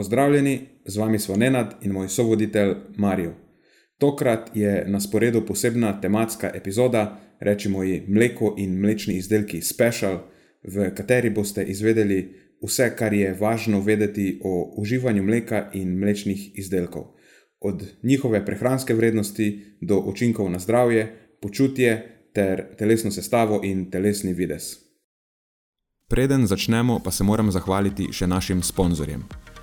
Pozdravljeni, z vami smo Nenad in moj sovoditelj Marijo. Tokrat je na sporedu posebna tematska epizoda, rečemo ji Mleko in mlečni izdelki Special, v kateri boste izvedeli vse, kar je važno vedeti o uživanju mleka in mlečnih izdelkov. Od njihove prehranske vrednosti do učinkov na zdravje, počutje ter telesno sestavo in telesni vides. Preden začnemo, pa se moram zahvaliti še našim sponzorjem.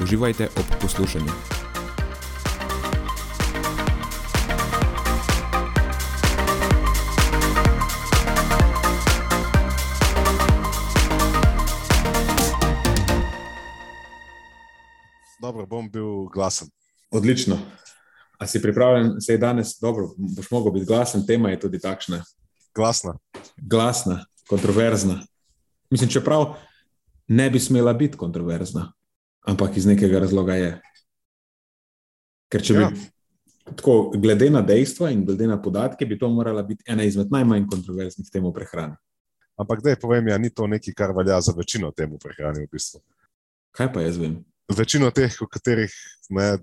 Uživajte ob poslušanju. Dobro, bom bil glasen. Odlično. A si pripravljen, se je danes dobro, boš mogel biti glasen, tema je tudi takšna. Glasna. Glasna, kontroverzna. Mislim, čeprav ne bi smela biti kontroverzna ampak iz nekega razloga je. Ker če bi, ja. tako, glede na dejstva in glede na podatke, bi to morala biti ena izmed najmanj kontroverznih tem v prehrani. Ampak, da je povem, ja, ni to nekaj, kar velja za večino tem v prehrani. V bistvu. Kaj pa jaz vem? Večino teh, v katerih ne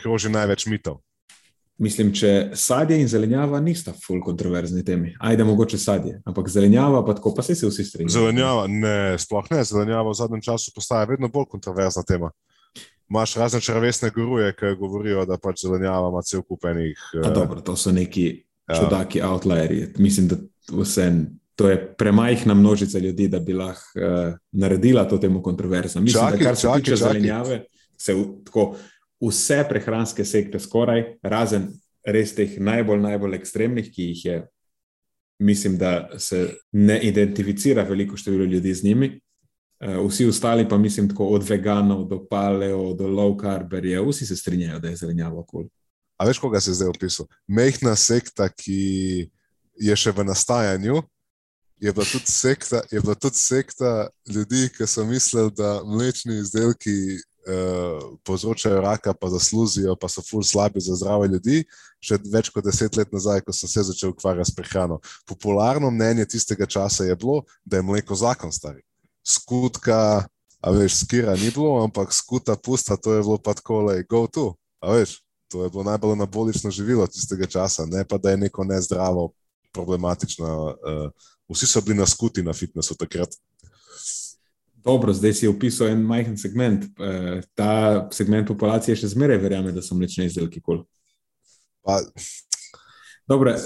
kroži največ mitov. Mislim, če sadje in zelenjava nista ful kontroverzni temi. Ajde, mogoče sadje, ampak zelenjava pa tako, pa se vsi strinjajo. Zelenjava, ne, sploh ne. Zelenjava v zadnjem času postaja vedno bolj kontroverzna tema. Imáš razne črvesne guruje, ki govorijo, da pač zelenjava ima cel kupenih. Uh, dobro, to so neki ja. čudaki outlieri. Mislim, da vse. To je premajhna množica ljudi, da bi lahko uh, naredila to temu kontroverzno. Mislim, čaki, da kar se tiče zelenjave, se v, tako vse prehranske sekte, skoraj, razen res teh najbolj, najbolj ekstremnih, ki jih je, mislim, da se ne identificira veliko število ljudi z njimi. Eh, vsi ostali, pa mislim, tako od veganov do paleo, do low carberja, vsi se strinjajo, da je zelenjava kul. A veš, koga se zdaj opisal? Mehna sekta, ki je še v nastajanju. Je bila, sekta, je bila tudi sekta ljudi, ki so mislili, da mlečni izdelki uh, povzročajo raka, pa zaslužijo, pa so ful slabi za zdrave ljudi. Še več kot deset let nazaj, ko sem se začel ukvarjati s prehrano. Popularno mnenje tistega časa je bilo, da je mleko zakon stari. Skutka, a veš, skira ni bilo, ampak skuta pusta, to je bilo pa tako, le go to. A veš, to je bilo najbolj anabolično živilo tistega časa, ne pa da je neko nezdravo, problematično. Uh, vsi so bili na skuti na fitnesu takrat. Dobro, zdaj si opisal en majhen segment. Eh, ta segment populacije še zmeraj verjame, da so mlečne izdelke kol. Dobro,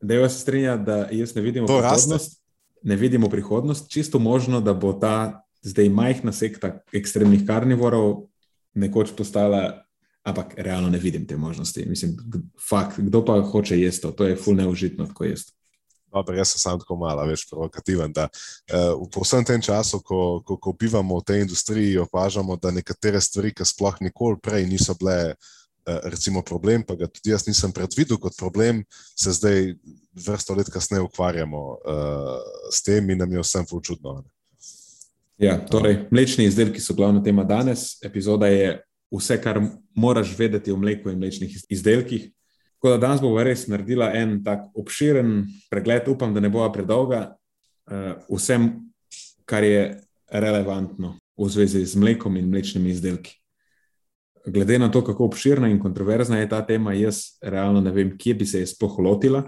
da je se strinja, da jaz ne vidimo prihodnost. Ne vidimo prihodnost, čisto možno, da bo ta zdaj majhna sekta ekstremnih karnivorov nekoč postala, ampak realno ne vidim te možnosti. Mislim, fakt, kdo pa hoče jesti to, to je fulno užitno, tako jesti. Dobar, jaz sem samo tako malo, več provokativen. Da, uh, v vsem tem času, ko, ko, ko bivamo v tej industriji, opažamo, da nekatere stvari, ki sploh nikoli prej niso bile, uh, recimo, problem, pa ga tudi jaz nisem predvidel kot problem, se zdaj vrsto let kasneje ukvarjamo uh, s tem in nam je vsem čudno. Ja, torej, mlečni izdelki so glavna tema danes. Epizoda je vse, kar moraš vedeti o mleku in mlečnih izdelkih. Tako da danes bomo res naredili en tak obširen pregled, upam, da ne bo predolga, uh, vsem, kar je relevantno v zvezi z mlekom in mlečnimi izdelki. Glede na to, kako obširna in kontroverzna je ta tema, jaz realno ne vem, kje bi se je sploh lotila.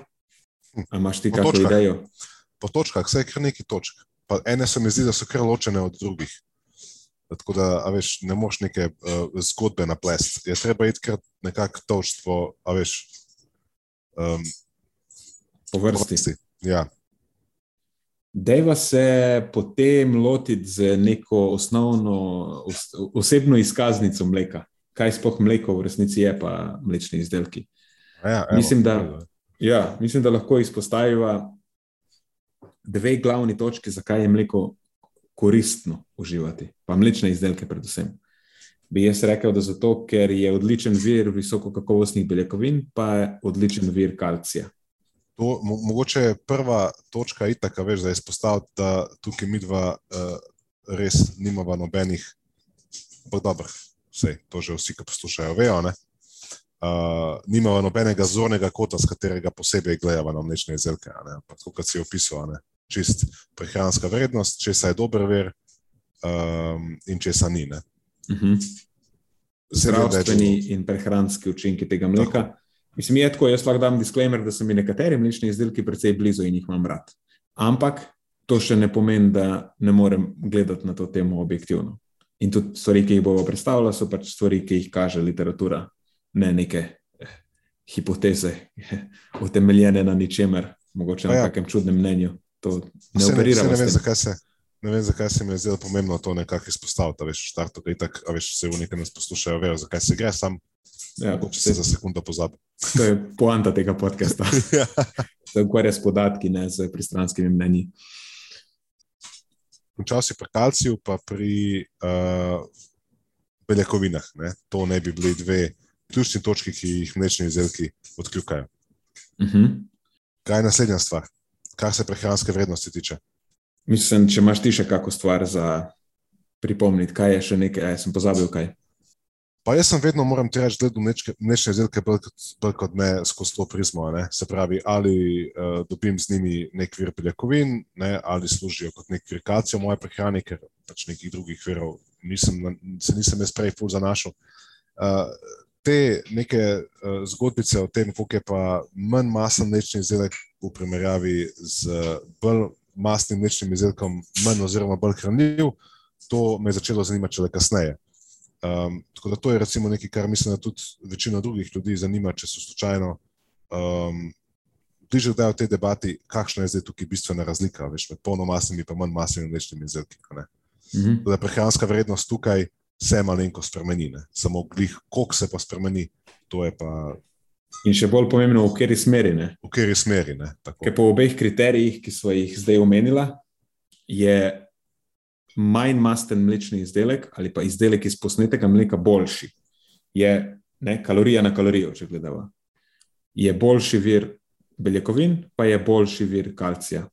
Ali imaš ti kakšno idejo? Po točkah, vse je kar nekaj točk. Pa ene se mi zdi, da so kar ločene od drugih. Tako da, a veš, ne moš neke uh, zgodbe naplesti. Je treba iti kar nekako točstvo, a veš. Um, Po vrsti. Ja, Dejva se potem lotiti z neko osnovno os, osebno izkaznico mleka. Kaj sploh mleko v resnici je, pa mlečni izdelki. Ja, evo, Mislim, da- Ja, mislim, da lahko izpostaviva dve glavni točki, zakaj je mleko koristno uživati, pa mlečne izdelke, predvsem. Bi jaz rekel, da zato, ker je odličen vir visokokakovostnih beljakovin, pa je odličen vir kalcija. To, mo mogoče je prva točka itaka, veš, da izpostaviti, da tukaj mi dva uh, res nimava nobenih, pa dobro, vse, to že vsi, ki poslušajo, vejo, ne. Uh, nimava nobenega zornega kota, z katerega posebej gledava na mlečne izdelke, ampak kot si opisal, čist prehranska vrednost, česa je dober ver um, in česa ni, ne. Uh -huh. Se da je Zdravstveni in prehranski učinki tega mleka. Mislim, je tako, jaz lahko dam disclaimer, da so mi nekateri mlečni izdelki precej blizu in jih imam rad. Ampak to še ne pomeni, da ne morem gledati na to temo objektivno. In tudi stvari, ki jih bomo predstavljali, so pač stvari, ki jih kaže literatura, ne neke eh, hipoteze, utemeljene na ničemer, mogoče na Pa ja. kakem čudnem mnenju. To ne Saj operiramo. saj ne, vem, zakaj se, ne vem, zakaj se mi je zdelo pomembno to nekako izpostaviti. Veš, v štartu, kaj tak, veš, se v nekaj nas poslušajo, vejo, zakaj se gre, sam Ja, če se za sekundo pozabi. to je poanta tega podcasta. Ja. Se ukvarja s podatki, ne s pristranskimi mnenji. Končal si pri kalciju, pa pri uh, beljakovinah. Ne? To ne bi bili dve ključni točki, ki jih mlečni izdelki odkljukajo. Uh -huh. Kaj je naslednja stvar, kar se prehranske vrednosti tiče? Mislim, če imaš ti še kako stvar za pripomniti, kaj je še nekaj, aj sem pozabil kaj. Pa jaz sem vedno, moram ti reči, gledal mlečne izdelke bolj kot, ne skozi to prizmo. Ne? Se pravi, ali uh, dobim z njimi nek vir beljakovin, ne? ali služijo kot nek v moje prehrani, ker pač nekih drugih virov nisem, se nisem jaz prej ful zanašal. Uh, te neke uh, zgodbice o tem, koliko je pa manj masen mlečni izdelek v primerjavi z uh, bolj masnim mlečnim izdelkom, manj oziroma bolj hranljiv, to me je začelo zanimati šele kasneje. Um, tako da to je recimo nekaj, kar mislim, da tudi večino drugih ljudi zanima, če so slučajno um, bliže kdaj v tej debati, kakšna je zdaj tukaj bistvena razlika veš, med polnomasnimi in manj masnimi mlečnimi izdelki. Tako Da prehranska vrednost tukaj se malenko spremeni, ne. samo glih, koliko se pa spremeni, to je pa In še bolj pomembno, v kateri smeri. Ne? v kateri smeri. Ker po obeh kriterijih, ki smo jih zdaj omenila, je manj masten mlečni izdelek ali pa izdelek iz posnetega mleka boljši. Je ne, kalorija na kalorijo, če gledamo. Je boljši vir beljakovin, pa je boljši vir kalcija.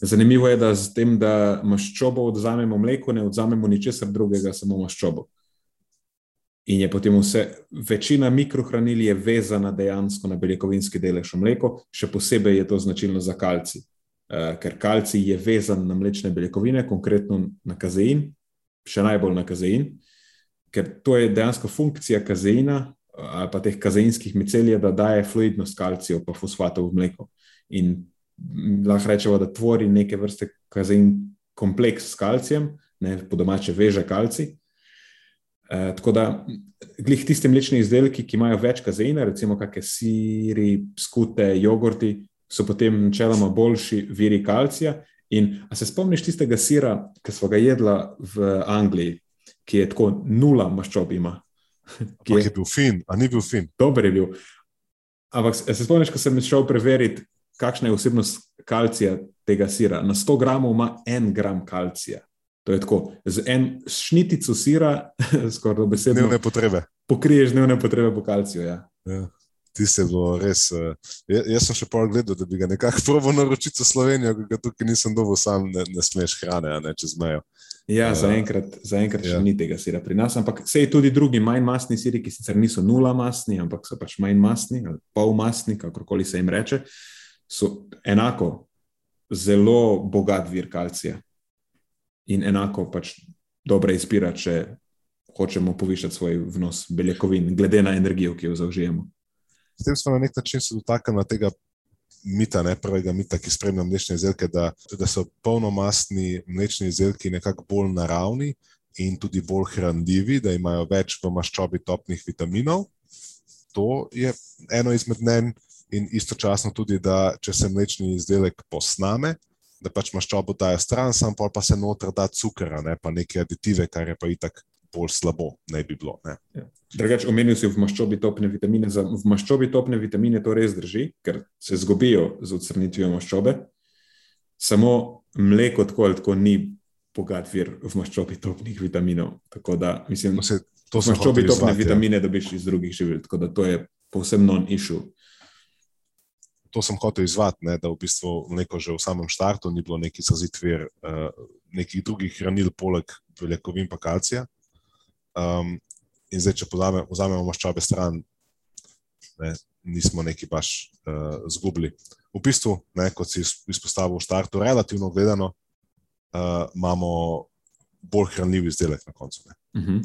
Zanimivo je, da z tem, da maščobo odzamemo mleko, ne odzamemo ničesar drugega, samo maščobo. In je potem vse, večina mikrohranil je vezana dejansko na beljakovinski delež v mleku, še posebej je to značilno za kalci, uh, ker kalci je vezan na mlečne beljakovine, konkretno na kazein, še najbolj na kazein, ker to je dejansko funkcija kazeina eh, ali pa teh kazeinskih micelij, da daje fluidnost kalcijev pa fosfatov v mleko. In lahko rečemo, da tvori neke vrste kazein kompleks s kalcijem, ne po domače veže kalcij. Uh, tako da, glih tisti mlečni izdelki, ki imajo več kazeina, recimo kakšne siri, skute, jogurti, so potem načeloma boljši viri kalcija. In a se spomniš tistega sira, ki smo ga jedla v Angliji, ki je tako nula maščob ima? Ki Ampak je bil fin, a ni bil fin. Dober je bil. Ampak se spomniš, ko sem šel preveriti, kakšna je vsebnost kalcija tega sira? Na 100 gramov ima en gram kalcija. To je tako, z en šnitico sira, skoraj dobesedno, Dnevne potrebe. pokriješ dnevne potrebe po kalciju. Ja. Ja. Tisti je bilo res. Uh, jaz sem še pol gledal, da bi ga nekako probo naročiti v Slovenijo, ker ga tukaj nisem dobil, sam ne, ne smeš hrane, a ne čez mejo. Ja, Ja. zaenkrat za enkrat še Ja. ni tega sira pri nas, ampak se je tudi drugi manj masni siri, ki sicer niso nula masni, ampak so pač manj masni ali pol masni, kakorkoli se jim reče, so enako zelo bogat vir kalcija in enako pač dobra izbira, če hočemo povišati svoj vnos beljakovin, glede na energijo, ki jo zaužijemo. S tem smo na nek način se dotaknili tega mita, ne prvega mita, ki spremlja mlečne izdelke, da, da so polnomastni mlečni izdelki nekako bolj naravni, in tudi bolj hranljivi, da imajo več v maščobi topnih vitaminov. To je eno izmed mnen, in istočasno tudi, da če se mlečni izdelek posname, da pač maščobo daje stran, sam pa se noter da cukera, ne pa neke aditive, kar je pa itak bolj slabo, ne bi bilo. Ne. Ja. Drugač, omenil si v maščobi topne vitamine. Za, v maščobi topne vitamine to res drži, ker se zgubijo z odstranitvijo maščobe. Samo mleko tako ali tako ni bogat vir v maščobi topnih vitaminov. Tako da, mislim, To se- to maščobi topne izzvati, ja. vitamine dobiš iz drugih živil, tako da to je povsem non-issue. To sem hotel izvati, ne, da v bistvu mleko že v samem štartu ni bilo neki izrazit vir uh, nekih drugih hranil, poleg beljakovin in kalcija. Um, in zdaj, če pozame, vzamemo maščobe stran, ne, nismo neki baš uh, zgubili. V bistvu, ne, kot si iz- izpostavil v štartu, relativno gledano, uh, imamo bolj hranljiv izdelek na koncu. Ne. Uh -huh.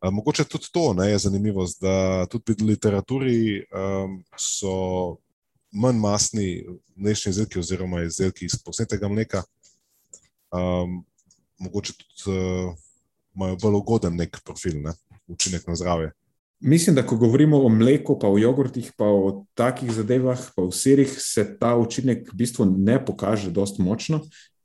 Uh, mogoče tudi to ne, je zanimivo, da tudi v literaturi um, so manj masni mlečni izdelki, oziroma izdelki iz posnetega mleka, um, mogoče tudi uh, imajo bolj ugoden nek profil, ne, učinek na zdravje. Mislim, da ko govorimo o mleku, pa o jogurtih, pa o takih zadevah, pa o sirih, se ta učinek v bistvu ne pokaže dost močno.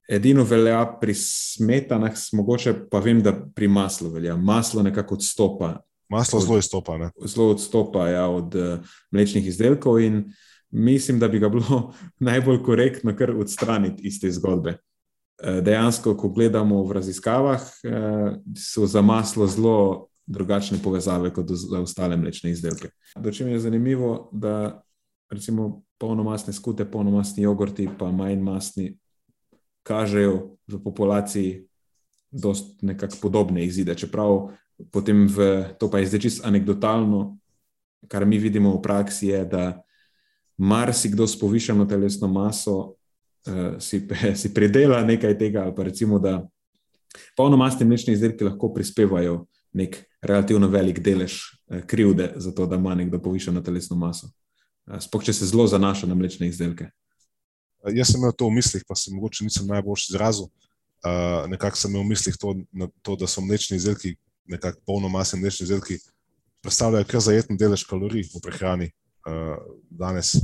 Edino velja pri smetanah, mogoče pa vem, da pri maslu velja. Maslo nekako odstopa, Maslo zelo izstopa. Ne. zelo odstopa ja, od uh, mlečnih izdelkov in mislim, da bi ga bilo najbolj korektno kar odstraniti iz te zgodbe. Eh, Dejansko, ko gledamo v raziskavah, eh, so za maslo zelo drugačne povezave kot za ostale mlečne izdelke. Dočim je zanimivo, da recimo polnomasne skute, polnomasni jogurti, pa manj masni, kažejo v populaciji dost nekako podobne izide. Čeprav potem v, to pa je zdaj čisto anegdotalno, kar mi vidimo v praksi, je, da marsikdo s povišeno telesno maso uh, si, si predela nekaj tega, ali pa recimo, da polnomastni mlečni izdelki lahko prispevajo nek relativno velik delež uh, krivde za to, da ima nekdo povišeno telesno maso. Uh, Sploh če se zelo zanaša na mlečne izdelke. Jaz sem imel to v mislih, pa se mogoče nisem najboljši izrazil. Uh, nekako sem imel v mislih to, to da so mlečni izdelki, nekako polnomasni mlečni izdelki, predstavljajo kar zajeten delež kalorij v prehrani uh, danes.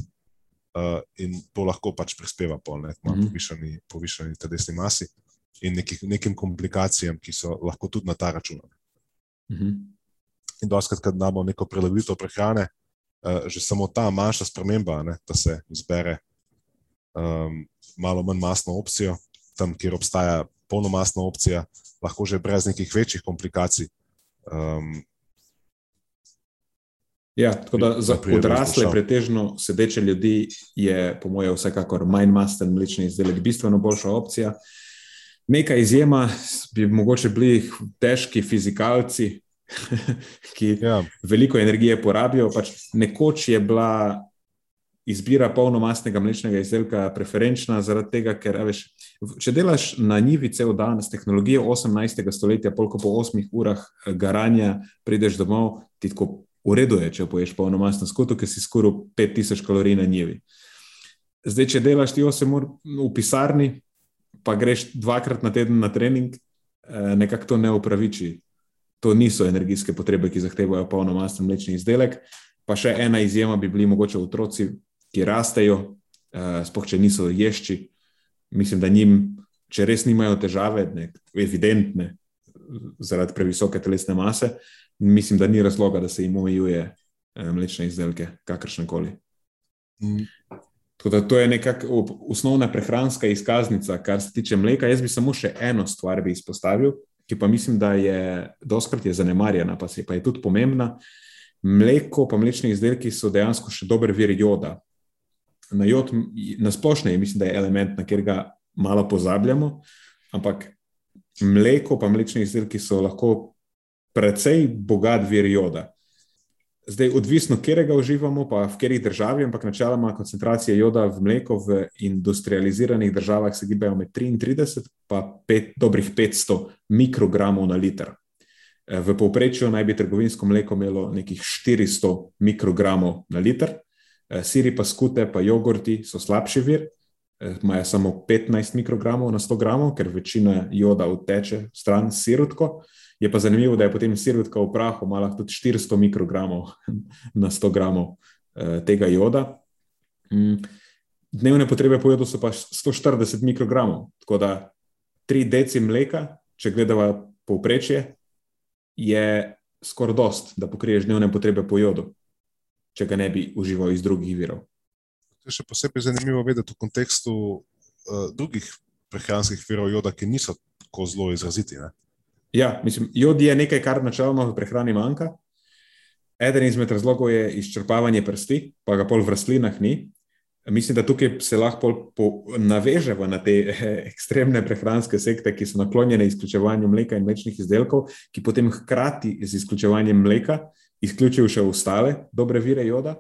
Uh, in to lahko pač prispeva pol, ne, malo Mhm. povišani, povišani telesni masi in nekih, nekim komplikacijam, ki so lahko tudi na ta račun. Uh -huh. In doskrat, kad damo neko prilagoditev prehrane, uh, že samo ta manjša sprememba, ne, da se izbere um, malo manj masno opcijo, tam, kjer obstaja polnomasna opcija, lahko že brez nekih večjih komplikacij. Um, Ja, tako da za odrasle, pretežno sedeče ljudi je, po mojem, vsekakor manj masten mlečni izdelek bistveno boljša opcija. Neka izjema bi mogoče bili težki fizikalci, ki ja, veliko energije porabijo. Pač nekoč je bila izbira polnomastnega mlečnega izdelka preferenčna, zaradi tega, ker veš, če delaš na njivi cel dan s tehnologijo 18. stoletja, polko po 8 urah eh, garanja, prideš domov, ti tako v redu je, če poješ polnomastno skuto, ker si skoraj 5000 kalorij na njivi. Zdaj, če delaš ti 8 ur v pisarni, pa greš dvakrat na teden na trening, eh, nekako to ne upraviči. To niso energijske potrebe, ki zahtevajo polnomasten mlečni izdelek. Pa še ena izjema bi bili mogoče otroci, ki rastejo, uh, sploh če niso ješči. Mislim, da njim, če res nimajo težave, ne, evidentne, zaradi previsoke telesne mase, mislim, da ni razloga, da se jim omejuje uh, mlečne izdelke, kakršne koli. mm, Tako da to je nekako osnovna prehranska izkaznica, kar se tiče mleka. Jaz bi samo še eno stvar bi izpostavil, ki pa mislim, da je doskrat je zanemarjena, pa, se, pa je tudi pomembna. Mleko, pa mlečni izdelki so dejansko še dober vir joda. Na jod, na splošno je, mislim, da je element, na katerega malo pozabljamo, ampak mleko, pa mlečni izdelki so lahko precej bogat vir joda. Zdaj, odvisno, kje ga uživamo, pa v kateri državi, ampak načeloma koncentracije joda v mleku v industrializiranih državah se gibajo med 33 in pet, dobrih 500 mikrogramov na liter. V povprečju naj bi trgovinsko mleko imelo nekih 400 mikrogramov na liter, siri pa skute, pa jogurti so slabši vir, eh, imajo samo 15 mikrogramov na 100 gramov, ker večina joda odteče stran sirotko. Je pa zanimivo, da je potem sirotka v prahu malo tudi 400 mikrogramov na 100 gramov eh, tega joda. Mm, dnevne potrebe po jodu so pa 140 mikrogramov, tako da 3 deci mleka, če gledava povprečje, je skoraj dost, da pokriješ dnevne potrebe po jodu, če ga ne bi užival iz drugih virov. To je še posebej zanimivo vedeti v kontekstu uh, drugih prehranskih virov joda, ki niso tako zelo izraziti. Ne? Ja, mislim, jod je nekaj, kar načeloma v prehrani manjka. Eden izmed razlogov je izčrpavanje prsti, pa ga pol v rastlinah ni. Mislim, da tukaj se lahko navežemo na te ekstremne prehranske sekte, ki so naklonjene izključevanju mleka in mlečnih izdelkov, ki potem hkrati z izključevanjem mleka izključijo še ostale dobre vire joda.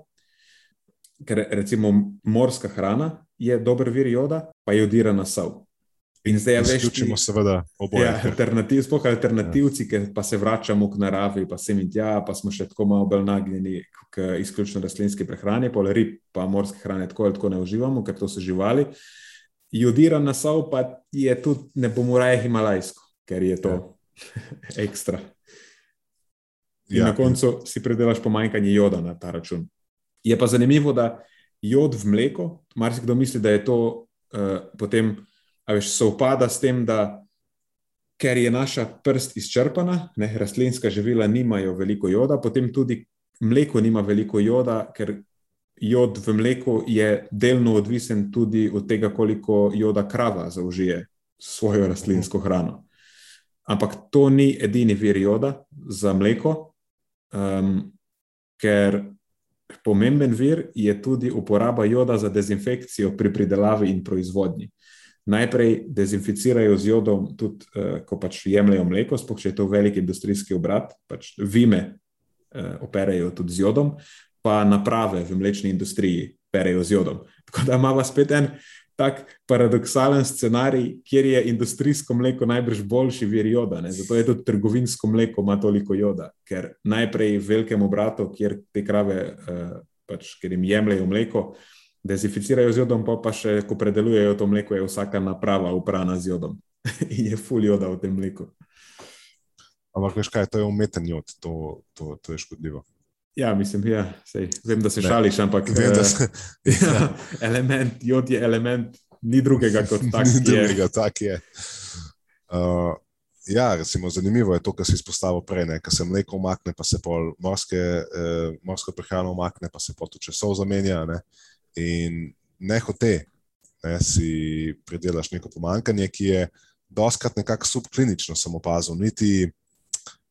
Ker recimo morska hrana je dober vir joda, pa je jodirana sol. In zdaj je več. Vključimo seveda oboje. Ja, alternativ, sploh alternativci, ja. ki pa se vračamo k naravi, pa sem in tja, pa smo še tako malo bolj nagnjeni k izključno rastlinski prehrani, pol rib, pa morske hrane tako ali tako ne uživamo, ker to so živali. Jodiran nasov pa je tudi, ne bomo raje himalajsko, ker je to ja. ekstra. In ja. na koncu si predelaš pomanjkanje joda na ta račun. Je pa zanimivo, da jod v mleko, marsikdo misli, da je to uh, potem veš, sovpada s tem, da ker je naša prst izčrpana, ne, rastlinska živila nimajo veliko joda, potem tudi mleko nima veliko joda, ker jod v mleku je delno odvisen tudi od tega, koliko joda krava zaužije svojo rastlinsko hrano. Ampak to ni edini vir joda za mleko, um, ker pomemben vir je tudi uporaba joda za dezinfekcijo pri pridelavi in proizvodnji najprej dezinficirajo z jodom, tudi uh, ko pač jemljajo mleko, sploh če je to velik industrijski obrat, pač vime uh, operajo tudi z jodom, pa naprave v mlečni industriji operajo z jodom. Tako da imamo spet en tak paradoksalen scenarij, kjer je industrijsko mleko najbrž boljši vir joda. Ne? Zato je tudi trgovinsko mleko ima toliko joda, ker najprej v velikem obratu, kjer te krave, uh, pač, ker jim jemljajo mleko dezinficirajo z jodom, pa, pa še ko predelujejo to mleko, je vsaka naprava uprana z jodom in je full joda v tem mleku. Ampak veš kaj, to je umeten jod, to, to, to je škodljivo. Ja, mislim, ja, sej, vem, da se ne. šališ, ampak vem, da se, ja, element, jod je element, ni drugega kot tak. Ni drugega, tak je. Uh, ja, recimo, zanimivo je to, kar si izpostavil prej, ko se mleko umakne, pa se pol morske, eh, morsko prehrano umakne, pa se pol tudi časov zamenja. Ne? In ne hote, ne, si pridelaš neko pomankanje, ki je doskrat nekako subklinično, sem opazil, niti,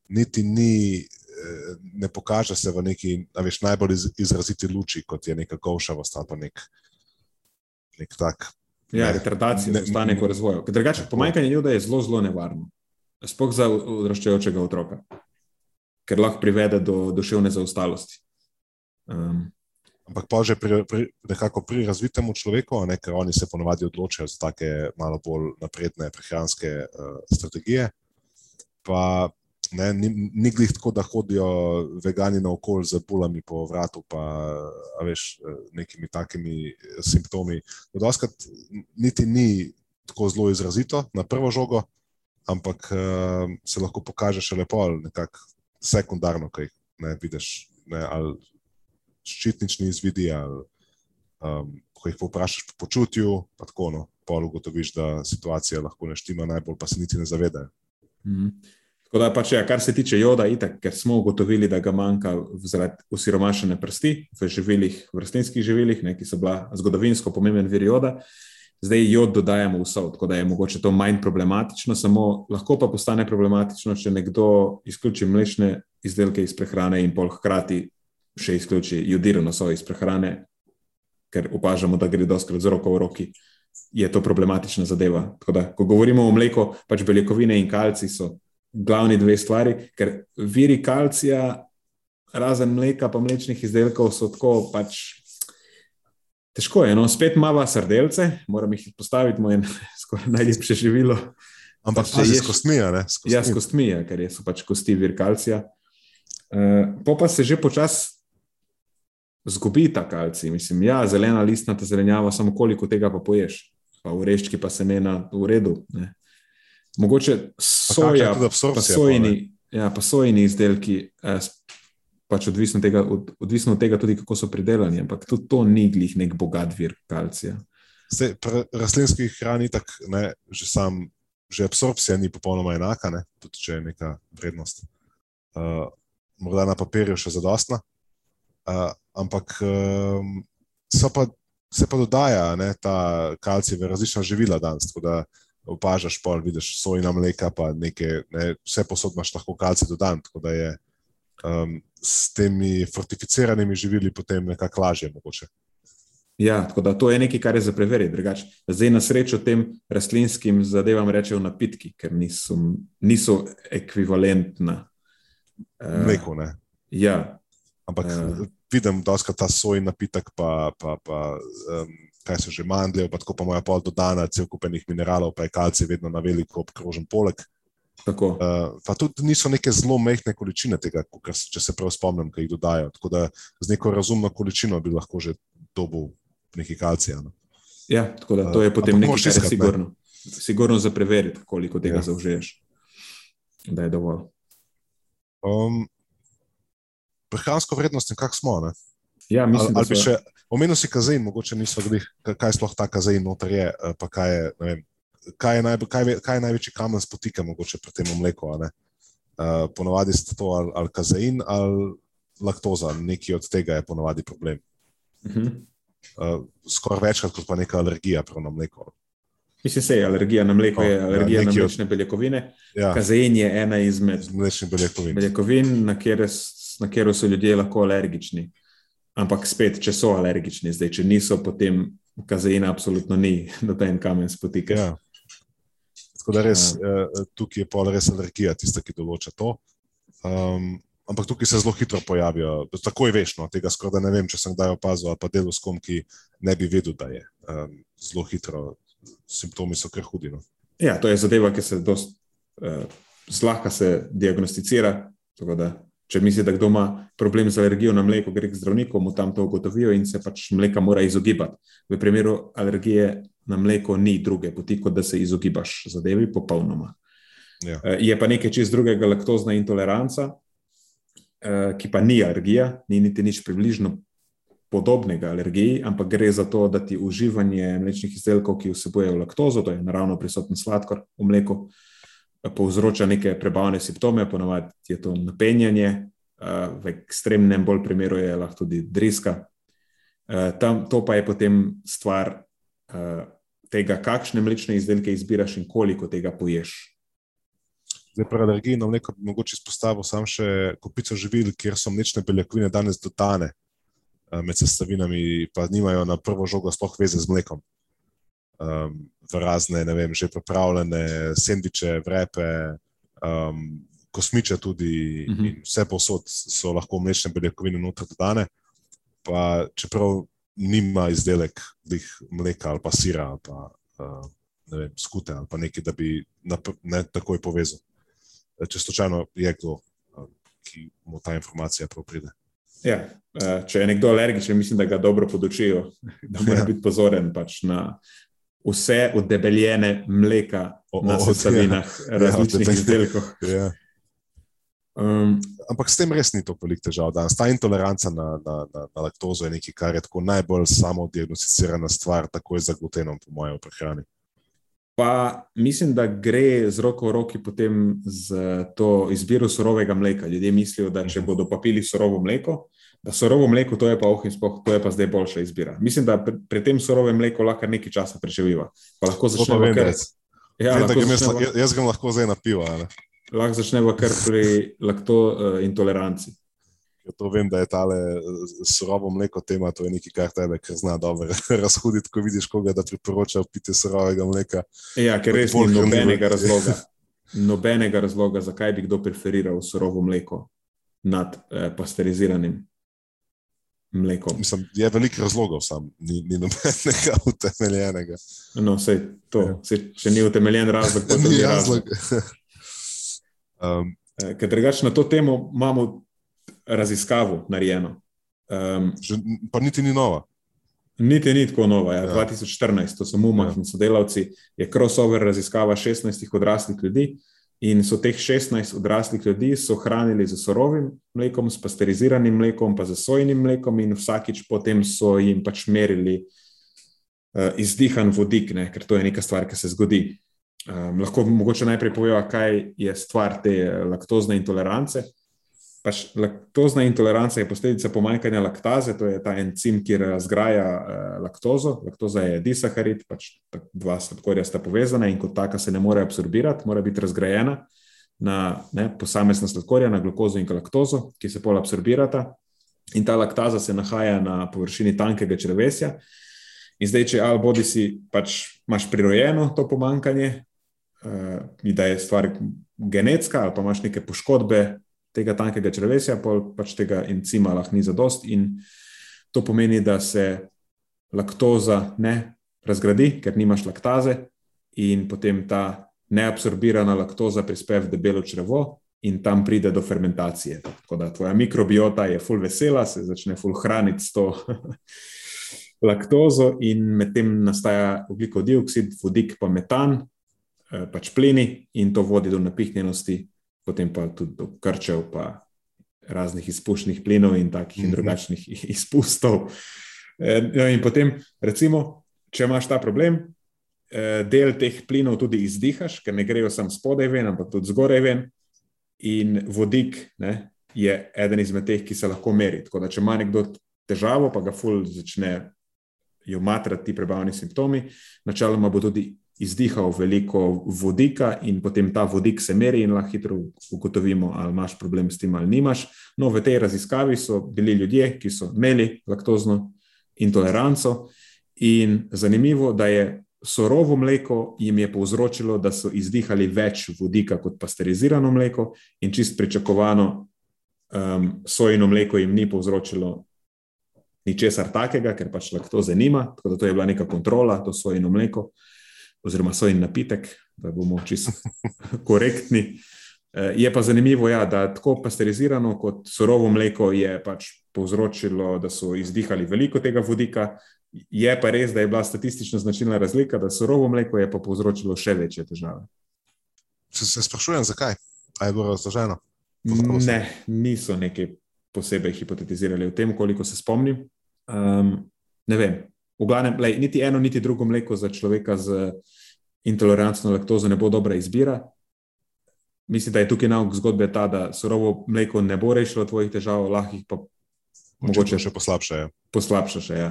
niti ni, eh, ne pokaže se v neki veš, najbolj izraziti luči, kot je neka govšavost ali pa nek, nek tak. Ja, retardacija ostane po razvoju. Drugače, pomanjkanje joda je zelo, zelo nevarno. Sploh za odraščajočega otroka, ker lahko privede do duševne zaostalosti. Um, ampak pa že pri, pri, nekako pri razvitem človeku, ne, ker oni se ponovadi odločajo za take malo bolj napredne prehranske uh, strategije. Pa ne, ni, ni glih tako, da hodijo vegani na okolje z bulami po vratu, pa veš, eh, nekimi takimi simptomi. Doskrat niti ni tako zelo izrazito na prvo žogo, ampak uh, se lahko pokaže še lepo, nekako sekundarno, kaj ne vidiš. Ne, ali ščitnični izvidi, ali um, ko jih vprašaš po počutju, pa tako no, pol ugotoviš, da situacija lahko ne štima najbolj, pa se niti ne zavedajo. Mm -hmm. Tako da, pač, ja, kar se tiče joda, itak, ker smo ugotovili, da ga manjka zaradi usiromašene prsti v živilih, v rastlinskih živilih, ne, ki so bila zgodovinsko pomemben vir joda. Zdaj jod dodajamo v sol, tako da je mogoče to manj problematično, samo lahko pa postane problematično, če nekdo izključi mlečne izdelke iz prehrane in pol hkrati še izključi jodirano sojo iz prehrane, ker opažamo, da gre doskrat z roko v roki, je to problematična zadeva. Da, ko govorimo o mleku, pač beljakovine in kalci so glavni dve stvari, ker viri kalcija, razen mleka, pa mlečnih izdelkov, so tako pač. Težko je, no, spet imamo srdelce, moram jih postaviti, moj skoraj najljubše živilo. Ampak se jih s kostmi, ne? Ja, s kostmi, ker so pač kosti vir kalcija. Uh, po pa se že počasi zgubi ta kalci. Mislim, ja, zelena listnata zelenjava, samo koliko tega pa poješ. pa ureščki, pa semena v redu. Ne. Mogoče soja, pa absorpcija, sojini, ja, pa sojini izdelki, eh, pač odvisno, tega, od, odvisno od tega, tudi kako so pridelani, ampak tudi to ni glih nek bogat vir kalcija. Zdaj, pri rastlinskih hrani tak, ne, že, sam, že absorpcija ni popolnoma enaka, ne, tudi če je neka vrednost. Uh, morda na papirju še zadostna, uh, ampak um, pa, se pa dodaja ne, ta kalcij v različna živila danes. Tako da opažaš, pol vidiš sojna mleka, pa neke, ne, vse posod imaš lahko kalcij dodan. Tako da je um, s temi fortificiranimi živili potem nekako lažje mogoče. Ja, tako da to je nekaj, kar je za preveriti. Drugače, zdaj na srečo tem rastlinskim zadevam rečejo napitki, ker niso, niso ekvivalentna. Eh, Mleko, ne. Ja, Ampak uh, vidim, da je ta soj napitek, pa, pa, pa um, kaj so že mandlje, pa tako pa moja pol dodana, cel kupenih mineralov, pa je kalcij vedno na veliko obkrožen poleg. tako. Uh, pa tudi niso neke zelo mehke količine tega, se- če se prav spomnim, ki jih dodajo. Tako da z neko razumno količino bi lahko že dobil nekaj kalcija. No. Ja, tako da to je Eh, potem ampak nekaj, kar je iskati, ne. sigurno. Sigurno za preveriti, koliko tega ja. zaužiješ. Da je dovolj. Um, prehransko vrednost in kak smo. Ne? Ja, mislim, ali bi da so, še omenil si kazein, mogoče niso glih, ka- kaj sploh ta kazein noter je, eh, pa kaj je, vem, kaj je, najbolj, kaj, kaj je največji kamen spotika mogoče pri tem mleku. Uh, ponovadi sta to ali, ali kazein ali laktoza, nekaj od tega je ponovadi problem. uh -huh. Uh, skoraj večkrat kot pa neka alergija na mleko. Mislim, se je alergija na mleko, je ja, alergija na nekaj od- mlečne beljakovine. Ja, Kazein je ena izmed mlečnih beljakovin. beljakovin, na kjer, na kjer so ljudje lahko alergični. Ampak spet, če so alergični, zdaj, če niso, potem kazeina absolutno ni noben kamen spotika. Ja. Tako da res, uh, tukaj je pol res alergija, tista, ki določa to. Um, ampak tukaj se zelo hitro pojavijo, takoj veš, no, tega skoraj da ne vem, če sem kdaj opazil, pa delo s kom, ki ne bi vedel, da je. Um, zelo hitro, simptomi so kar hudi. No. Ja, to je zadeva, ki se dost, uh, zlahka se diagnosticira. tako Da, če misli, da kdo ima problem z alergijo na mleko, gre k zdravniku, mu tam to ugotovijo in se pač mleka mora izogibati. V primeru alergije na mleko ni druge poti, kot da se izogibaš zadevi popolnoma. Ja. Eh, Je pa nekaj čist drugega, laktozna intoleranca, eh, ki pa ni alergija, ni niti nič približno podobnega alergiji, ampak gre za to, da ti uživanje mlečnih izdelkov, ki vsebujejo laktozo, to je naravno prisoten sladkor v mleku, eh, povzroča neke prebavne simptome, ponovadi je to napenjanje, eh, v ekstremnem bolj primeru je lahko tudi driska. Eh, Tam, to pa je potem stvar eh, tega, kakšne mlečne izdelke izbiraš in koliko tega poješ. Zdaj, pri alergiji na mleko bi mogoče izpostavil samo še kupico živil, kjer so mlečne beljakovine danes dodane med sestavinami, pa nimajo na prvo žogo sploh veze z mlekom. Um, v razne, ne vem, že pripravljene sendviče, vrepe, um, kosmiče tudi, uh Mhm. -huh. in vse posod so lahko mlečne beljakovine noter dodane. Pa čeprav nima izdelek mleka ali pa sira ali pa uh, vem, skute ali pa nekaj, da bi nap- ne takoj povezal. Eh, Če slučajno je kdo, eh, ki mu ta informacija prav pride. Ja, eh, če je nekdo alergičen, mislim, da ga dobro podučijo, da mora Ja. biti pozoren pač na vse udebeljene mleka O- na o- sestavinah različnih udebeljene. izdelkov. Ja. Um, Ampak s tem res ni toliko velik težav. Danes ta intoleranca na, na, na, na laktozo je nekaj, kar je tako najbolj samodiagnosticirana stvar, takoj za glutenom, po mojem, v prehrani. Pa mislim, da gre z roko v roki potem z to izbiro surovega mleka. Ljudje mislijo, da če bodo pa pili surovo mleko, da surovo mleko, to je pa oh in spoh, to je pa zdaj boljša izbira. Mislim, da pri, pri tem surovem mleku lahko nekaj časa preživiva. Pa lahko začnemo kar, ja, vem, lahko začneva- jaz, jaz grem lahko zdaj na pivo. a ne. lahko začnemo kar pri lakto uh, intoleranci. Ker to vem, da je tale eh, surovo mleko tema, to je nekaj, kar tebe kar zna dobro razhuditi, ko vidiš koga, da priporoča pitje surovega mleka. Ja, ker res ni nobenega razloga, nobenega razloga, zakaj bi kdo preferiral surovo mleko nad eh, pasteriziranim mlekom. Mislim, je veliko razlogov, sam ni, ni nobenega utemeljenega. No, sej to, Ja. sej, če ni utemeljen razlog, potem Ni ni razlog. razlog. um, Eh, Ker drugače na to temo imamo raziskavo narejeno. Um, že, pa niti ni nova. Niti ni tako nova. Ja. Ja. 2014, to so Mumah ja. in sodelavci, je crossover raziskava 16 odraslih ljudi. In so teh 16 odraslih ljudi hranili z sorovim mlekom, s pasteriziranim mlekom, pa z sojnim mlekom, in vsakič potem so jim pač merili uh, izdihan vodik, ne? ker to je neka stvar, ki se zgodi. Um, lahko mogoče najprej povem, kaj je stvar te laktozne intolerance pač laktozna intoleranca je posledica pomanjkanja laktaze, to je ta encim, ki razgraja uh, laktozo. Laktoza je disaharid, pač dva sladkorja sta povezana in kot taka se ne more absorbirati, mora biti razgrajena na ne, posamezna sladkorja, na glukozo in laktozo, ki se pol absorbirata. In ta laktaza se nahaja na površini tankega črvesja. In zdaj, če ali bodi si pač imaš prirojeno to pomankanje, uh, da je stvar genetska, ali pa imaš neke poškodbe tega tankega črvesja, pa pač tega encima lahko ni zadost. In to pomeni, da se laktoza ne razgradi, ker nimaš laktaze, in potem ta neabsorbirana laktoza prispe v debelo črevo. In tam pride do fermentacije. Tako da tvoja mikrobiota je full vesela, se začne full hraniti s to laktozo, in medtem nastaja ugljikov dioksid, vodik, pa metan, eh, pač plini, in to vodi do napihnjenosti potem pa tudi do krčev, pa raznih izpušnih plinov in takih in mhm. drugačnih izpustov. E, no, in potem, recimo, če imaš ta problem, e, del teh plinov tudi izdihaš, ker ne grejo samo spodaj ven, ampak tudi zgoraj ven. In vodik ne, je eden izmed teh, ki se lahko meri. Tako da, če ima nekdo težavo, pa ga ful začne jo matrati ti prebavni simptomi, načeloma bo tudi izdihal veliko vodika, in potem ta vodik se meri, in lahko hitro ugotovimo, ali imaš problem s tem ali nimaš. No, v tej raziskavi so bili ljudje, ki so imeli laktozno intoleranco, in zanimivo, da je sorovo mleko jim je povzročilo, da so izdihali več vodika kot pasterizirano mleko, in čist pričakovano, um, sojino mleko jim ni povzročilo. Ničesar takega, ker pač laktoze nima, tako da to je bila neka kontrola, to sojino mleko. Oziroma soj in napitek, da bomo čisto korektni. Eh, je pa zanimivo, ja, da tako pasterizirano kot surovo mleko je pač povzročilo, da so izdihali veliko tega vodika. Je pa res, da je bila statistično značilna razlika, da surovo mleko je pa povzročilo še večje težave. Se, se sprašujem, zakaj? A je bilo razloženo? Ne, niso nekaj posebej hipotetizirali o tem, koliko se spomnim. Um, ne vem, v glavnem, lej, niti eno, niti drugo mleko za človeka z intoleranco na laktozo ne bo dobra izbira. Mislim, da je tukaj nauk zgodbe ta, da surovo mleko ne bo rešilo tvojih težav, lahko jih pa mogoče še poslabša. Poslabša še, ja.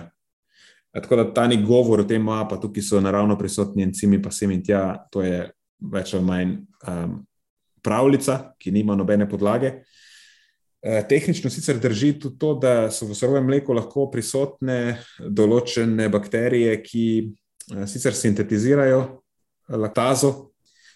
Tako da ta ni govor o tem, pa tukaj so naravno prisotni encimi, pa sem in tja, to je več ali manj um, pravljica, ki nima nobene podlage. Eh, tehnično sicer drži tudi to, da so v surovem mleku lahko prisotne določene bakterije, ki eh, sicer sintetizirajo laktazo,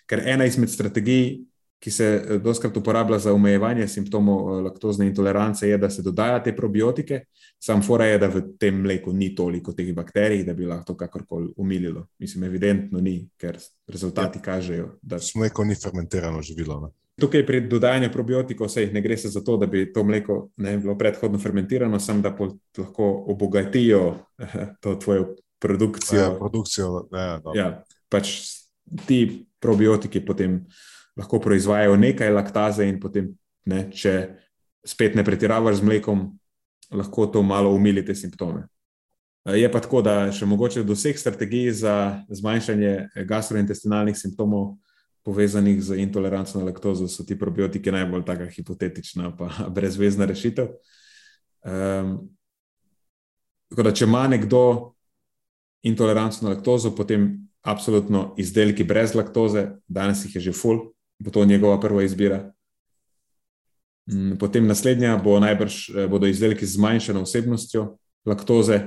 ker ena izmed strategij, ki se eh, doskrat uporablja za omejevanje simptomov laktozne intolerance, je, da se dodaja te probiotike. Sam fora je, da v tem mleku ni toliko teh bakterij, da bi lahko kakorkoli umililo. Mislim, evidentno ni, ker rezultati ja. kažejo, da. Mleko ni fermentirano živilo. Ne? Tukaj pri dodajanju probiotikov se ne gre za to, da bi to mleko ne bilo predhodno fermentirano, samo da lahko obogatijo eh, to tvojo produkcijo. Ja, produkcijo ja, ja, pač ti probiotiki potem lahko proizvajajo nekaj laktaze, in potem, ne, če spet ne pretiravaš z mlekom, lahko to malo umilite simptome. Eh, je pa tako, da še mogoče do vseh strategij za zmanjšanje gastrointestinalnih simptomov povezanih z intoleranco na laktozo, so ti probiotiki najbolj taka hipotetična, pa brezvezna rešitev. Um, tako da, če ima nekdo intoleranco na laktozo, potem absolutno izdelki brez laktoze, danes jih je že full, bo to njegova prva izbira. Mm, potem naslednja bo najbrž eh, bodo izdelki z zmanjšano vsebnostjo laktoze,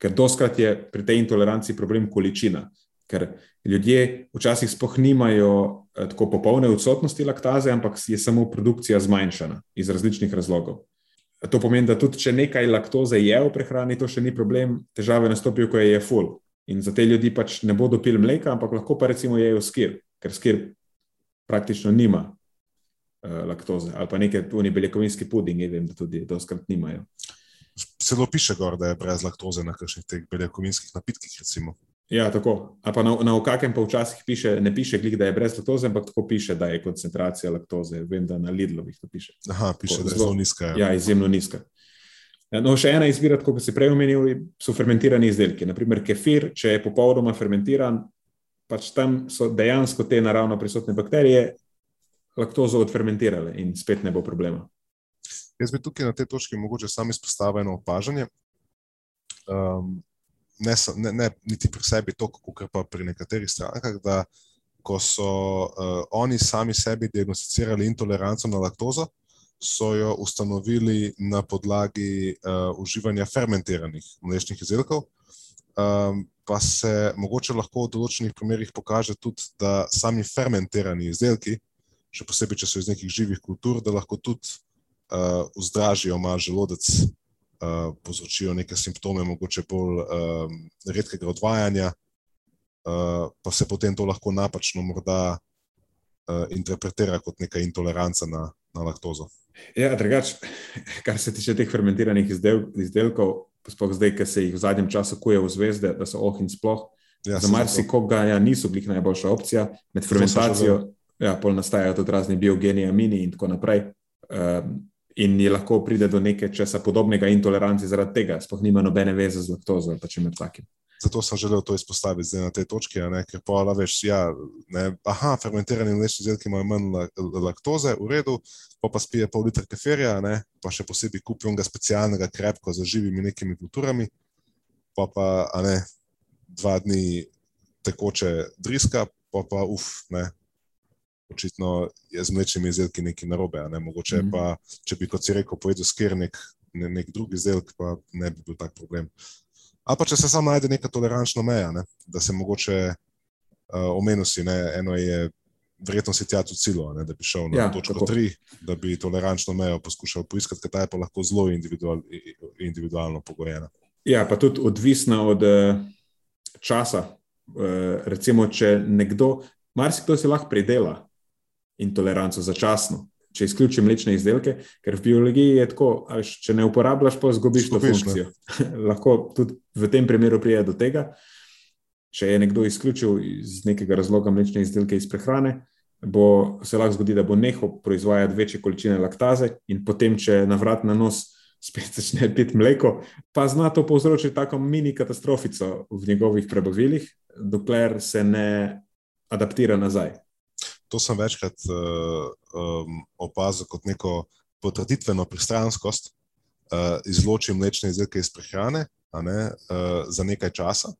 ker doskrat je pri tej intoleranci problem količina ker ljudje včasih sploh nimajo eh, tako popolne odsotnosti laktaze, ampak je samo produkcija zmanjšana iz različnih razlogov. To pomeni, da tudi če nekaj laktoze je v prehrani, to še ni problem, težave nastopijo, ko je je full. In za te ljudi pač ne bodo pil mleka, ampak lahko pa recimo jejo skir, ker skir praktično nima uh, laktoze ali pa neke unibeljakovinski pudinge, vem, da tudi doskrat nimajo. celo piše gor, da je brez laktoze na kakšnih teh beljakovinskih napitkih. Recimo. Ja, tako. A pa na, na vsakem pa včasih piše, ne piše, glik, da je brez laktoze, ampak tako piše, da je koncentracija laktoze. Vem, da na Lidlovih to piše. Aha, piše, tako, da je zelo nizka. Ja, ja izjemno nizka. Ja, no, še ena izbira, kot si prej omenil, so fermentirani izdelki. Naprimer, kefir, če je popolnoma fermentiran, pač tam so dejansko te naravno prisotne bakterije laktozo odfermentirale in spet ne bo problema. Jaz bi tukaj na tej točki mogoče samo izpostavil eno opažanje. Um, ne, ne, ne niti pri sebi, toliko, kot pa pri nekaterih strankah, da ko so uh, oni sami sebi diagnosticirali intoleranco na laktozo, so jo ustanovili na podlagi uh, uživanja fermentiranih mlečnih izdelkov. Um, pa se mogoče lahko v določenih primerjih pokaže tudi, da sami fermentirani izdelki, še posebej, če so iz nekih živih kultur, da lahko tudi uh, vzdražijo malo želodec, uh, povzročijo neke simptome, mogoče bolj um, redkega odvajanja, uh, pa se potem to lahko napačno morda uh, interpretira kot neka intoleranca na, na laktozo. Ja, drugač, kar se tiče teh fermentiranih izdel, izdelkov, sploh zdaj, ki se jih v zadnjem času kuje v zvezde, da so oh in sploh. Ja, za marsikoga ja, niso bili najboljša opcija. Med fermentacijo ja, nastajajo tudi razni biogeni, amini in tako naprej. Um, in je lahko pride do neke česa podobnega intoleranci zaradi tega, sploh nima nobene veze z laktozo ali čem takim. Zato sem želel to izpostaviti zdaj na tej točki, ker pa veš, ja, ne, aha, fermentirani mlečni izdelki imajo manj laktoze, v redu, pa pa spije pol litra keferja, ne, pa še posebej kupijo ga specialnega krepko za živimi nekimi kulturami, pa pa, ne, dva dni tekoče driska, pa pa uf, ne, očitno je z mlečnimi izdelki nekaj narobe. Ne? Mogoče mm -hmm. pa, če bi, kot si rekel, povedal sker nek, ne, nek drugi izdelek, pa ne bi bil tak problem. Ali pa če se samo najde neka tolerančna meja, ne? da se mogoče uh, omenil si, ne? eno je. Verjetno si tja tudi cilo, da bi šel na ja, točko tako. tri, da bi tolerančno mejo poskušal poiskati, ta je pa lahko zelo individual, individualno pogojena. Ja, pa tudi odvisna od uh, časa. Uh, recimo, če nekdo, marsikdo si lahko pridela, intoleranco začasno. Če izključim mlečne izdelke, ker v biologiji je tako, až, če ne uporabljaš, pa zgubiš to funkcijo. Lahko tudi v tem primeru pride do tega. Če je nekdo izključil iz nekega razloga mlečne izdelke iz prehrane, bo se lahko zgodi, da bo nehal proizvajati večje količine laktaze, in potem, če na vrat na nos spet začne piti mleko, pa zna to povzročiti tako mini katastrofico v njegovih prebavilih, dokler se ne adaptira nazaj to sem večkrat uh, um, opazil kot neko potrditveno pristranskost, uh, izločim mlečne izdelke iz prehrane ne, uh, za nekaj časa.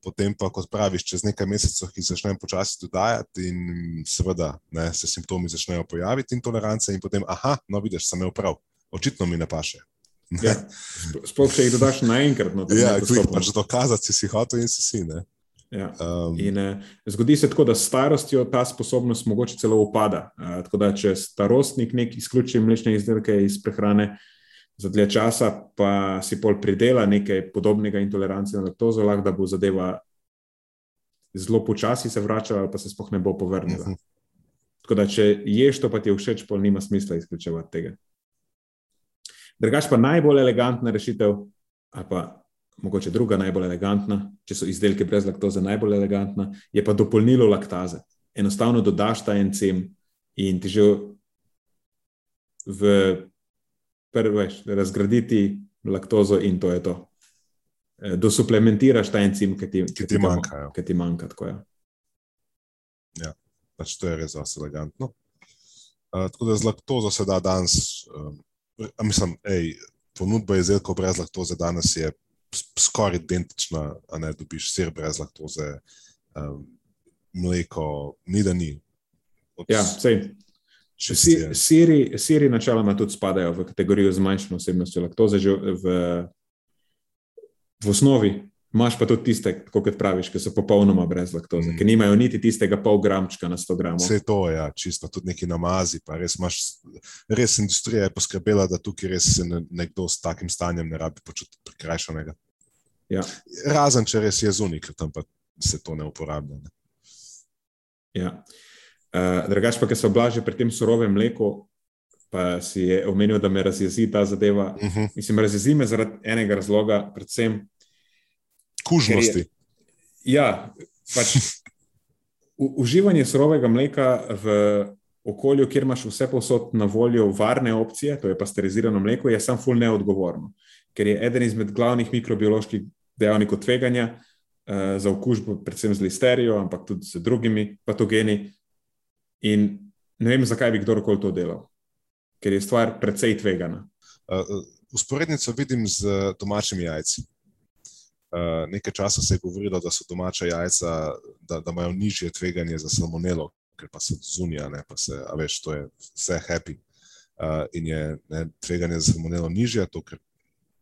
Potem pa, kot praviš, čez nekaj mesecev, ki začnejo počasi dodajati, in seveda ne, se simptomi začnejo pojaviti, intolerance, in potem, aha, no, vidiš, sem imel prav, očitno mi ne paše. Ja, sploh, če jih dodaš naenkrat, no, ja, pač dokazati si si hotel in si si. Ne. Ja. Um, in, uh, zgodi se tako, da s starostjo ta sposobnost mogoče celo upada. Uh, tako da, če starostnik nek izključi mlečne izdelke iz prehrane za dlje časa, pa si pol pridela nekaj podobnega intolerance na laktozo, lahko da bo zadeva zelo počasi se vračala, ali pa se spoh ne bo povrnila. Uh mhm. -huh. Tako da, če ješ to, pa ti je všeč, pol nima smisla izključevati tega. Drugač pa najbolj elegantna rešitev, ali pa mogoče druga najbolj elegantna, če so izdelki brez laktoze najbolj elegantna, je pa dopolnilo laktaze. Enostavno dodaš ta encim in ti že v prveš razgraditi laktozo in to je to. E, dosuplementiraš ta encim, ki ti, ki ti manjka. Ki ti manjka tako, ja. ja, pač to je res zelo elegantno. Uh, tako da z laktozo se da danes, um, mislim, ej, ponudba izdelkov brez laktoze danes je skoraj identična, a ne dobiš sir brez laktoze, um, mleko, ni da ni. Od, ja, sej. Siri, siri načeloma tudi spadajo v kategorijo zmanjšane osebnosti laktoze, že v, v osnovi. Imáš pa tudi tiste, kot praviš, ki so popolnoma brez laktoze, mm. ki nimajo niti tistega pol gramčka na 100 gramov. Vse to je, ja, čisto tudi neki namazi. Res, imaš, res industrija je poskrbela, da tukaj res se nekdo s takim stanjem ne rabi počutiti prikrajšanega. Ja. Razen, če res je zunik, tam pa se to ne uporablja. Ne? Ja. Uh, drugač pa, ker so blaže pri tem surovem mleku, pa si je omenil, da me razjezi ta zadeva. Uh -huh. Mislim, razjezi me zaradi enega razloga, predvsem kužnosti. Je, ja, pač uživanje surovega mleka v okolju, kjer imaš vse posod na voljo varne opcije, to je pasterizirano mleko, je sam ful neodgovorno, ker je eden izmed glavnih mikrobioloških dejavnikov tveganja uh, za okužbo, predvsem z listerijo, ampak tudi z drugimi patogeni. In ne vem, zakaj bi kdorkoli to delal ker je stvar precej tvegana. Usporednico uh, vidim z domačimi jajci. Uh, nekaj časa se je govorilo, da so domača jajca, da, da imajo nižje tveganje za salmonelo, ker pa so zunija, ne, pa se, a veš, to je vse happy. Uh, in je ne, tveganje za salmonelo nižje, to, ker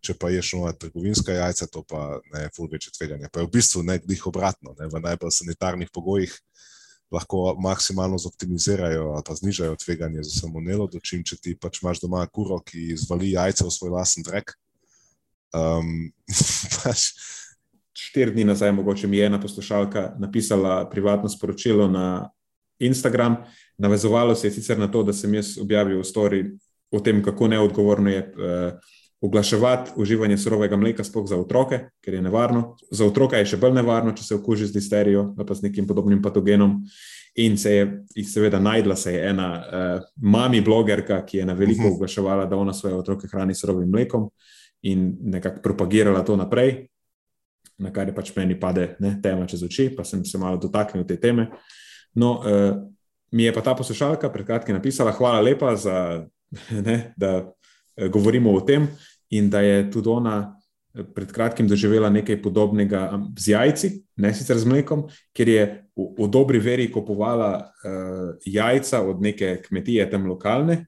če pa ješ nova trgovinska jajca, to pa ne, ful večje tveganje. Pa je v bistvu nekdih obratno, ne, v najbolj sanitarnih pogojih lahko maksimalno zoptimizirajo ali pa znižajo tveganje za salmonelo, dočim, če ti pač imaš doma kuro, ki zvali jajce v svoj lasen drek. Um, pač... Štiri dni nazaj, mogoče mi je ena poslušalka napisala privatno sporočilo na Instagram. Navezovalo se je sicer na to, da sem jaz objavil story o tem, kako neodgovorno je. Uh, oglaševati uživanje surovega mleka, sploh za otroke, ker je nevarno. Za otroka je še bolj nevarno, če se okuži z listerijo ali pa z nekim podobnim patogenom. In se je, seveda, najdla se je ena uh, mami blogerka, ki je na veliko mhm. oglaševala, da ona svoje otroke hrani s surovim mlekom in nekako propagirala to naprej, na kar je pač meni pade ne, tema čez oči, pa sem se malo dotaknil te teme. No, uh, mi je pa ta poslušalka pred kratkim napisala, hvala lepa za, ne, da Eh, govorimo o tem, in da je tudi ona eh, pred kratkim doživela nekaj podobnega z jajci, ne sicer z mlekom, ker je v, v dobri veri kupovala uh, jajca od neke kmetije tam lokalne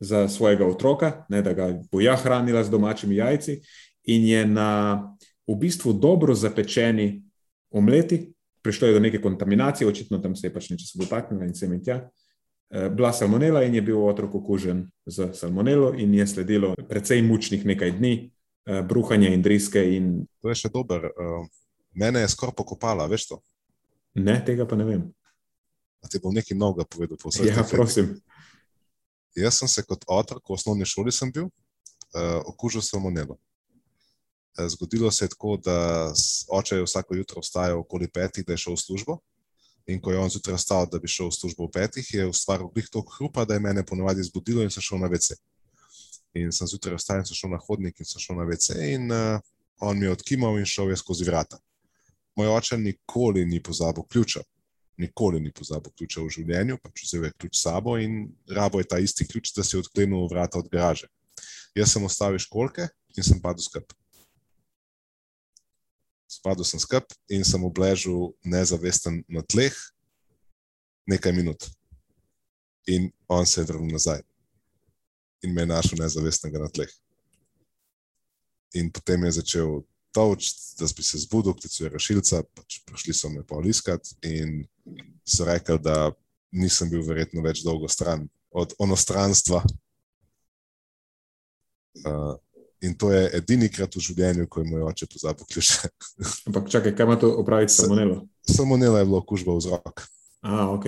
za svojega otroka, ne, da ga bo ja hranila z domačimi jajci, in je na v bistvu dobro zapečeni omleti. Prišlo je do neke kontaminacije, očitno tam se je pač nekaj dotaknilo in sem in tja. Eh, bila salmonela in je bil otrok okužen z salmonelo, in je sledilo precej mučnih nekaj dni, eh, bruhanja in driske. In... To je še dober. Eh, mene je skoraj pokopala, veš to? Ne, tega pa ne vem. A ti bom nekaj novega povedal, posebej. Ja, prosim. Jaz sem se kot otrok v osnovni šoli bil, uh, okužil salmonelo. Zgodilo se je tako, da oče je vsako jutro vstajal okoli petih, da je šel v službo. In ko je on zjutraj vstal, da bi šel v službo v petih, je ustvaril glih toliko hrupa, da je mene ponovadi zbudilo in sem šel na WC. In sem zjutraj vstal in sem šel na hodnik in sem šel na WC in uh, on mi je odkimal in šel je skozi vrata. Moj oče nikoli ni pozabil ključa. Nikoli ni pozabil ključa v življenju, pač vzel je ključ s sabo in rabo je ta isti ključ, da si odklenil vrata od garaže. Jaz sem ostavil školke in sem padel skrb spadal sem skup in sem obležal nezavesten na tleh nekaj minut. In on se je vrnil nazaj in me je našel nezavestnega na tleh. In potem je začel toč, da bi se zbudil, kot je rešilca, pač prišli so me pa oliskati in so rekli, da nisem bil verjetno več dolgo stran od onostranstva. Uh, In to je edini krat v življenju, ko je moj oče pozabil ključe. Ampak čakaj, kaj ima to opraviti s salmonelo? Salmonela je bilo okužba v zrak. A, ok.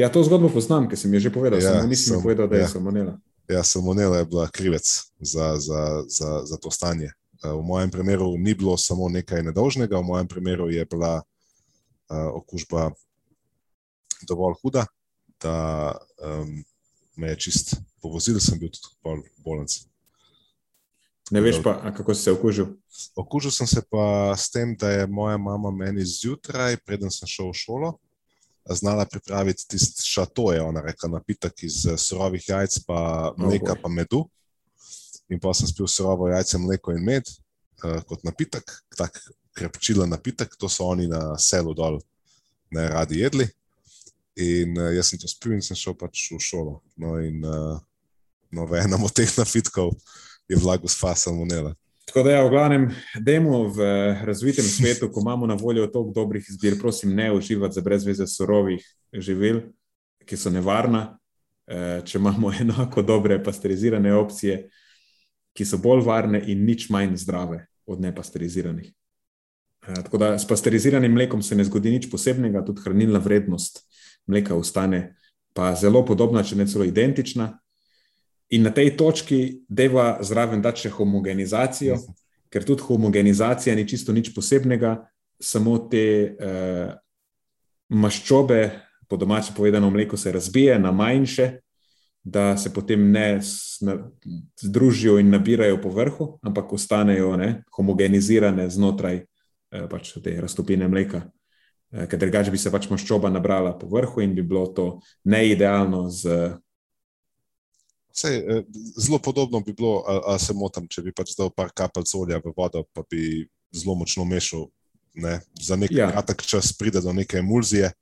Ja, to zgodbo poznam, ker sem ji že povedal, ja, samo nisem sam, povedal, da je ja. salmonela. Ja, salmonela je bila krivec za, za, za, za to stanje. Eh, v mojem primeru ni bilo samo nekaj nedolžnega, v mojem primeru je bila uh, okužba dovolj huda, da um, me je čist povozil, sem bil tudi v bolnici. Ne veš pa, kako si se okužil? Okužil sem se pa s tem, da je moja mama meni zjutraj, preden sem šel v šolo, znala pripraviti tisti šatoje, ona rekla, napitek iz eh, surovih jajc, pa mleka, oh, pa medu. In pa sem spil surovo jajce, mleko in med uh, kot napitek, tak krepčila napitek, to so oni na selu dol ne radi jedli. In uh, jaz sem to spil in sem šel pač v šolo. No, in uh, no, v enem od teh napitkov je bila gospa salmonela. Tako da, ja, v glavnem, demo v razvitem svetu, ko imamo na voljo toliko dobrih izbir, prosim, ne uživati za brezveze surovih živil, ki so nevarna. Če imamo enako dobre pasterizirane opcije, ki so bolj varne in nič manj zdrave od nepasteriziranih. Eh, tako da s pasteriziranim mlekom se ne zgodi nič posebnega, tudi hranilna vrednost mleka ostane pa zelo podobna, če ne celo identična. In na tej točki deva zraven dati še homogenizacijo, ker tudi homogenizacija ni čisto nič posebnega, samo te uh, maščobe, po domače povedano, mleko se razbije na manjše, da se potem ne združijo in nabirajo po vrhu, ampak ostanejo ne, homogenizirane znotraj eh, pač te raztopine mleka. Eh, Ker drugače bi se pač maščoba nabrala po vrhu in bi bilo to neidealno z Sej, eh, zelo podobno bi bilo, a, a se motim, če bi pač dal par kapljic olja v vodo, pa bi zelo močno mešal. Ne? Za nek ja. kratek čas pride do neke emulzije,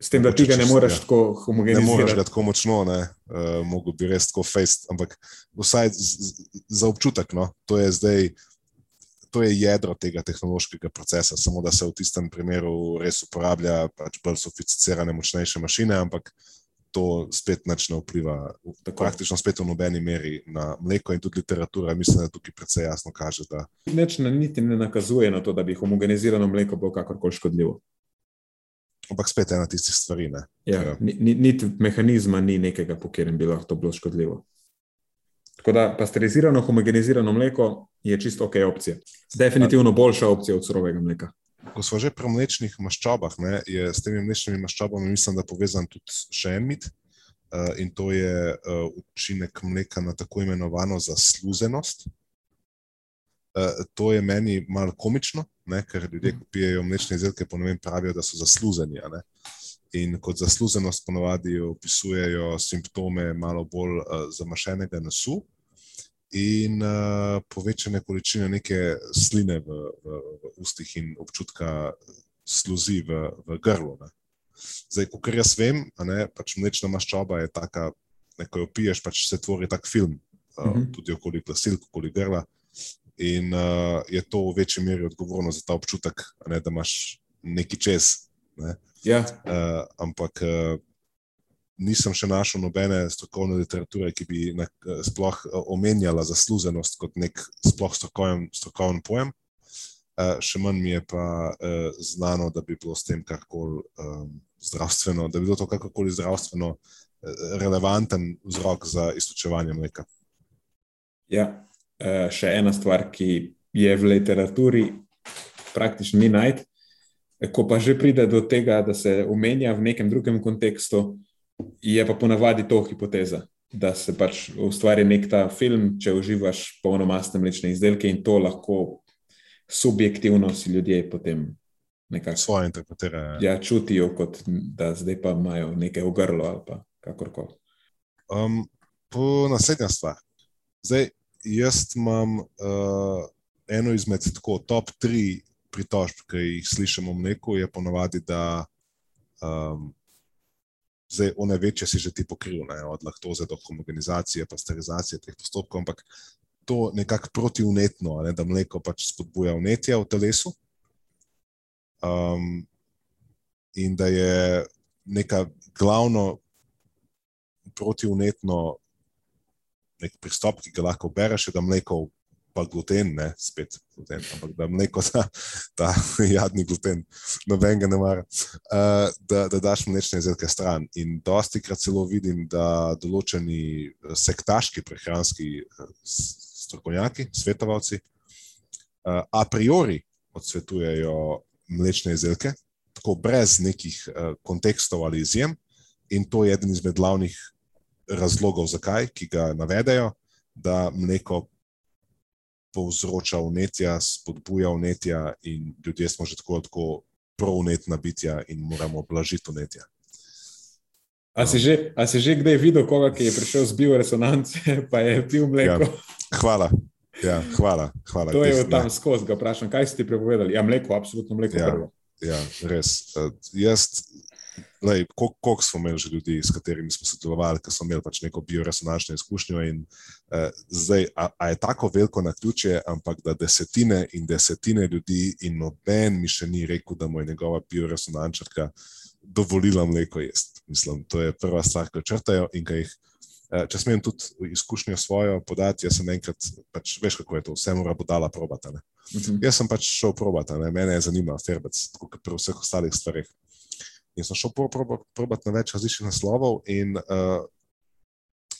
S tem, da tega ne moreš ja. tako ne moreš homogenizirati. ga tako močno, ne, uh, mogo bi res tako fejst, ampak vsaj z, z, za občutek, no, to je zdaj, to je jedro tega tehnološkega procesa, samo da se v tistem primeru res uporablja pač bolj sofisticirane, močnejše mašine, ampak to spet nič ne vpliva, Tako. praktično spet v nobeni meri na mleko in tudi literatura, mislim, da tukaj precej jasno kaže, da Nič na, niti ne nakazuje na to, da bi homogenizirano mleko bilo kakorkoli škodljivo. Ampak spet ena tistih stvari, ne. Ja, Ja. ni, ni, niti mehanizma ni nekega, po katerem bi lahko to bilo škodljivo. Tako da pasterizirano, homogenizirano mleko je čisto ok opcija. Definitivno boljša opcija od surovega mleka. Ko smo že pri mlečnih maščobah, ne, je s temi mlečnimi maščobami, mislim, da povezan tudi še en mit. Uh, in to je uh, učinek mleka na tako imenovano zasluženost. Uh, to je meni malo komično, ne, ker ljudje, ki pijejo mlečne izdelke, ponovim, pravijo, da so ne. In kot zasluženost ponovadi opisujejo simptome malo bolj uh, zamašenega nosu in uh, povečane količine neke sline v, v, v ustih in občutka sluzi v, v grlu. Ne. Zdaj, kot jaz vem, ne, pač mlečna maščoba je taka, ne, ko jo piješ, pač se tvori tak film, uh, uh Mhm. -huh. tudi okoli glasilk, okoli grla. In uh, je to v večji meri odgovorno za ta občutek, a ne, da imaš neki čez. Ne. Ja, Uh, ampak uh, nisem še našel nobene strokovne literature, ki bi na, uh, sploh uh, omenjala zasluženost kot nek sploh strokoven, strokoven pojem. Uh, še manj mi je pa uh, znano, da bi bilo s tem karkoli um, zdravstveno, da bi bilo to kakorkoli zdravstveno uh, relevanten vzrok za izključevanje mleka. ja. Uh, še ena stvar, ki je v literaturi praktično ni najti. Ko pa že pride do tega, da se omenja v nekem drugem kontekstu, je pa ponavadi to hipoteza, da se pač ustvari nek ta film, če uživaš polnomastne mlečne izdelke in to lahko subjektivno si ljudje potem nekako Svoje interpretirajo. ja, čutijo, kot da zdaj pa imajo nekaj v grlu ali kakorkoli. Um, naslednja stvar. Zdaj, jaz imam uh, eno izmed tako top tri pritožb, ki jih slišimo v mleku, je ponovadi, da um, zdaj one večje si že ti pokril, ne, od laktoze do homogenizacije, pasterizacije teh postopkov, ampak to nekako protivnetno, ne, da mleko pač spodbuja vnetje v telesu. Um, in da je neka glavno protivnetno nek pristop, ki ga lahko bereš, da mleko, pa gluten, ne spet gluten, ampak da mleko, ta, ta jadni gluten, noben ga ne mara, uh, da, da daš mlečne izdelke stran. In dosti krat celo vidim, da določeni eh, sektaški prehranski eh, strokovnjaki, svetovalci, uh, a priori odsvetujejo mlečne izdelke, tako brez nekih uh, kontekstov ali izjem. In to je eden izmed glavnih razlogov, zakaj, ki ga navedejo, da mleko povzroča vnetja, spodbuja vnetja, in ljudje smo že tako tako provnetna bitja in moramo blažiti vnetja. A si, že, a si že kdaj videl koga, ki je prišel z bioresonance, pa je pil mleko? Ja. Hvala. Ja, hvala, hvala. To je od tam ne. skozi, ga vprašam, kaj ste ti prepovedali? Ja, mleko, absolutno mleko. Ja. prvo. Ja, res. Uh, jaz, lej, kol- koliko smo imeli že ljudi, s katerimi smo sodelovali, ki so imeli pač neko bioresonančno izkušnjo. In, uh, zdaj, a, a je tako veliko na ključe, ampak da desetine in desetine ljudi, in noben mi še ni rekel, da mu je njegova bioresonančarka dovolila mleko jesti. Mislim, to je prva stvar, ki jo črtajo in ki jih. eh, Če smem tudi izkušnjo svojo podati, jaz sem enkrat, pač, veš kako je to, vse mora bodala probata. Ne? Mhm. Jaz sem pač šel probati, ne? mene je zanimalo, ferbec, kot pri vseh ostalih stvareh. In sem šel pro- proba- probati na več različnih naslovov, in uh,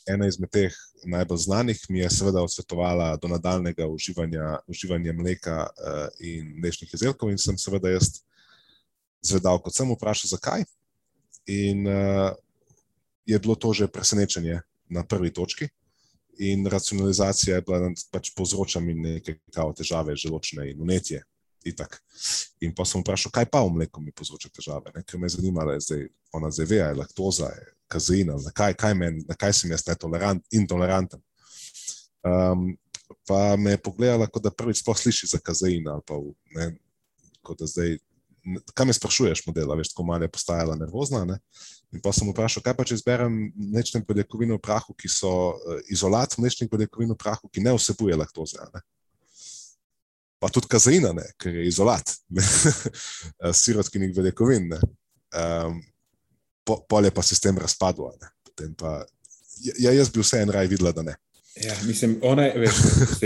ena izmed teh najbolj znanih mi je seveda odsvetovala do nadaljnega uživanja, uživanja mleka uh, in mlečnih izdelkov, in sem seveda jaz zvedal, kot sem vprašal, zakaj. In uh, je bilo to že presenečenje na prvi točki. In racionalizacija je bila, da pač povzroča mi neke težave, želočne in unetje. Itak. In pa sem vprašal, kaj pa v mleku mi povzroča težave, ne? ker me je zanimalo, da je ona zdaj ve, je laktoza, je kazeina, zakaj, kaj men, zakaj sem jaz netolerant, intoleranten. Um, pa me je pogledala, kot da prvič sploh sliši za kazein ali pa ne, kot da zdaj. Kaj me sprašuješ, modela, veš, tako malo je postajala nervozna. Ne? In pa sem vprašal, kaj pa če izberem mlečne beljakovine v prahu, ki so uh, izolat mlečnih beljakovin v prahu, ki ne vsebuje laktoze. Ne? Pa tudi kazeina, ne? ker je izolat sirotkinih beljakovin. Um, pol je pa sistem razpadel. Pa, ja, jaz bi vse en raj videla, da ne. Ja, mislim, ona je, veš,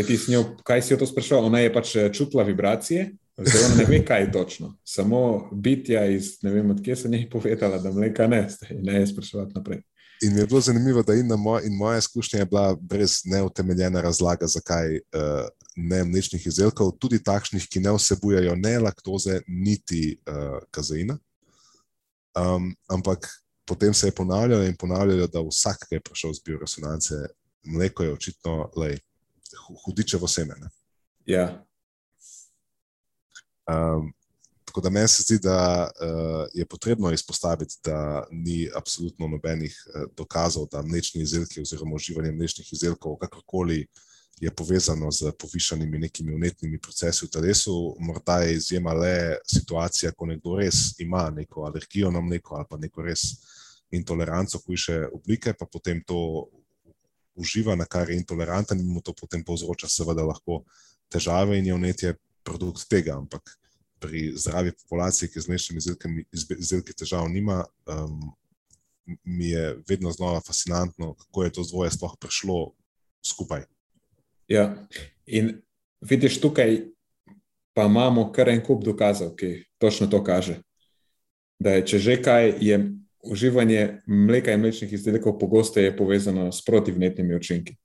ti s njo, kaj si jo to sprašoval, ona je pač eh, čutila vibracije, zdaj ona ne ve, kaj je točno. Samo bitja iz, ne vem, odkje se njej povedala, da mleka ne, ne je sprašovati naprej. In mi je bilo zanimivo, da in, moj, in moja izkušnja je bila brez neutemeljene razlage, zakaj uh, ne mlečnih izdelkov, tudi takšnih, ki ne vsebujejo ne laktoze, niti uh, kazeina. Um, ampak potem se je ponavljalo in ponavljalo, da vsak, ki je prišel z bioresonance, mleko je očitno lej, hudičevo seme. Ja. Um, tako da meni se zdi, da uh, je potrebno izpostaviti, da ni absolutno nobenih uh, dokazov, da mlečni izdelki oziroma uživanje mlečnih izdelkov kakorkoli uh, je povezano z povišanimi nekimi unetnimi procesi v telesu. Morda je izjema le situacija, ko nekdo res ima neko alergijo na mleko ali pa neko res intoleranco hujše oblike, pa potem to uživa, na kar je intoleranten in mu to potem povzroča seveda lahko težave in je unetje produkt tega, ampak pri zdravi populaciji, ki z mlečnimi izdelki težav nima, um, mi je vedno znova fascinantno, kako je to dvoje sploh prišlo skupaj. Ja. In vidiš tukaj, pa imamo kar en kup dokazov, ki točno to kaže. Da je, če že kaj, je uživanje mleka in mlečnih izdelkov pogosteje povezano s protivnetnimi učinki.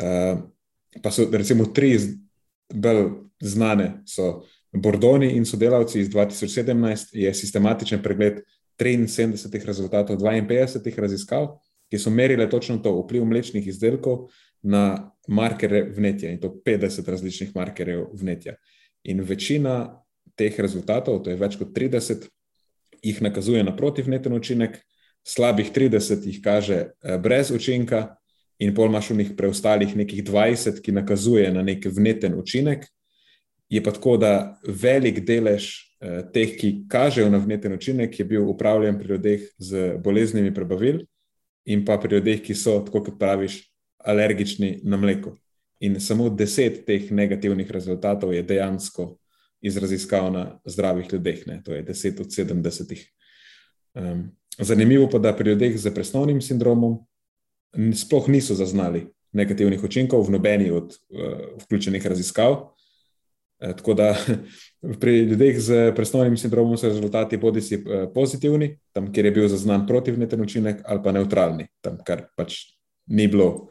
Uh, pa so recimo tri bolj znane, so Bordoni in sodelavci iz 2017, je sistematičen pregled 73 rezultatov 52 raziskav, ki so merile točno to vpliv mlečnih izdelkov na markere vnetja in to 50 različnih markerjev vnetja. In večina teh rezultatov, to je več kot 30, jih nakazuje na protivneten učinek, slabih 30 jih kaže eh, brez učinka, in pol imaš v njih preostalih nekih 20, ki nakazuje na nek vneten učinek. Je pa tako, da velik delež eh, teh, ki kažejo na vneten učinek, je bil upravljen pri ljudeh z boleznimi prebavil in pa pri ljudeh, ki so, tako kot praviš, alergični na mleko. In samo deset teh negativnih rezultatov je dejansko iz raziskav na zdravih ljudeh, ne? to je deset od sedemdesetih. Um, zanimivo pa je, da pri ljudeh z presnovnim sindromom sploh niso zaznali negativnih učinkov v nobeni od uh, vključenih raziskav. E, tako da pri ljudeh z presnovnim sindromom so rezultati bodi si uh, pozitivni, tam, kjer je bil zaznan protivneten učinek, ali pa neutralni, tam, kar pač ni bilo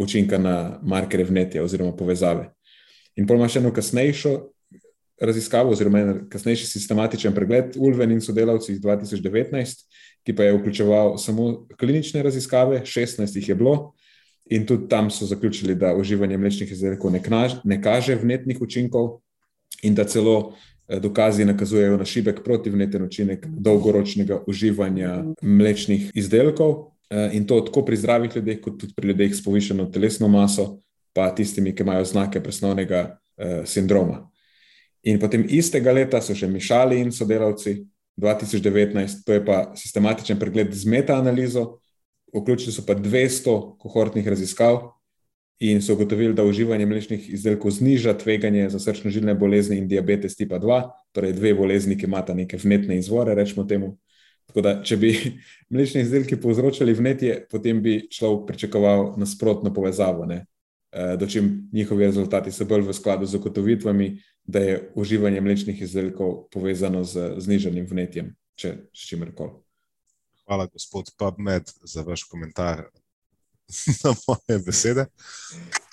učinka na markere vnetja oziroma povezave. In pa imaš eno kasnejšo raziskavo, oziroma en kasnejši sistematičen pregled Ulven in sodelavci iz 2019, ki pa je vključeval samo klinične raziskave, 16 jih je bilo, in tudi tam so zaključili, da uživanje mlečnih izdelkov ne, ne kaže vnetnih učinkov in da celo eh, dokazi nakazujejo na šibek protivneten učinek dolgoročnega uživanja mlečnih izdelkov. Eh, in to tako pri zdravih ljudeh, kot tudi pri ljudeh s povišeno telesno maso, pa tistimi, ki imajo znake presnovnega uh, sindroma. In potem istega leta so še Mišali in sodelavci, 2019, to je pa sistematičen pregled z metaanalizo, vključili so pa 200 kohortnih raziskav in so ugotovili, da uživanje mlečnih izdelkov zniža tveganje za srčno-žilne bolezni in diabetes tipa 2, torej dve bolezni, ki imata neke vnetne izvore, rečemo temu. Tako da, če bi mlečni izdelki povzročali vnetje, potem bi človek pričakoval nasprotno povezavo, ne? Eh, dočim njihovi rezultati so bolj v skladu z ugotovitvami, da je uživanje mlečnih izdelkov povezano z znižanjem vnetjem, če s čimer koli. Hvala, gospod PubMed, za vaš komentar. na moje besede.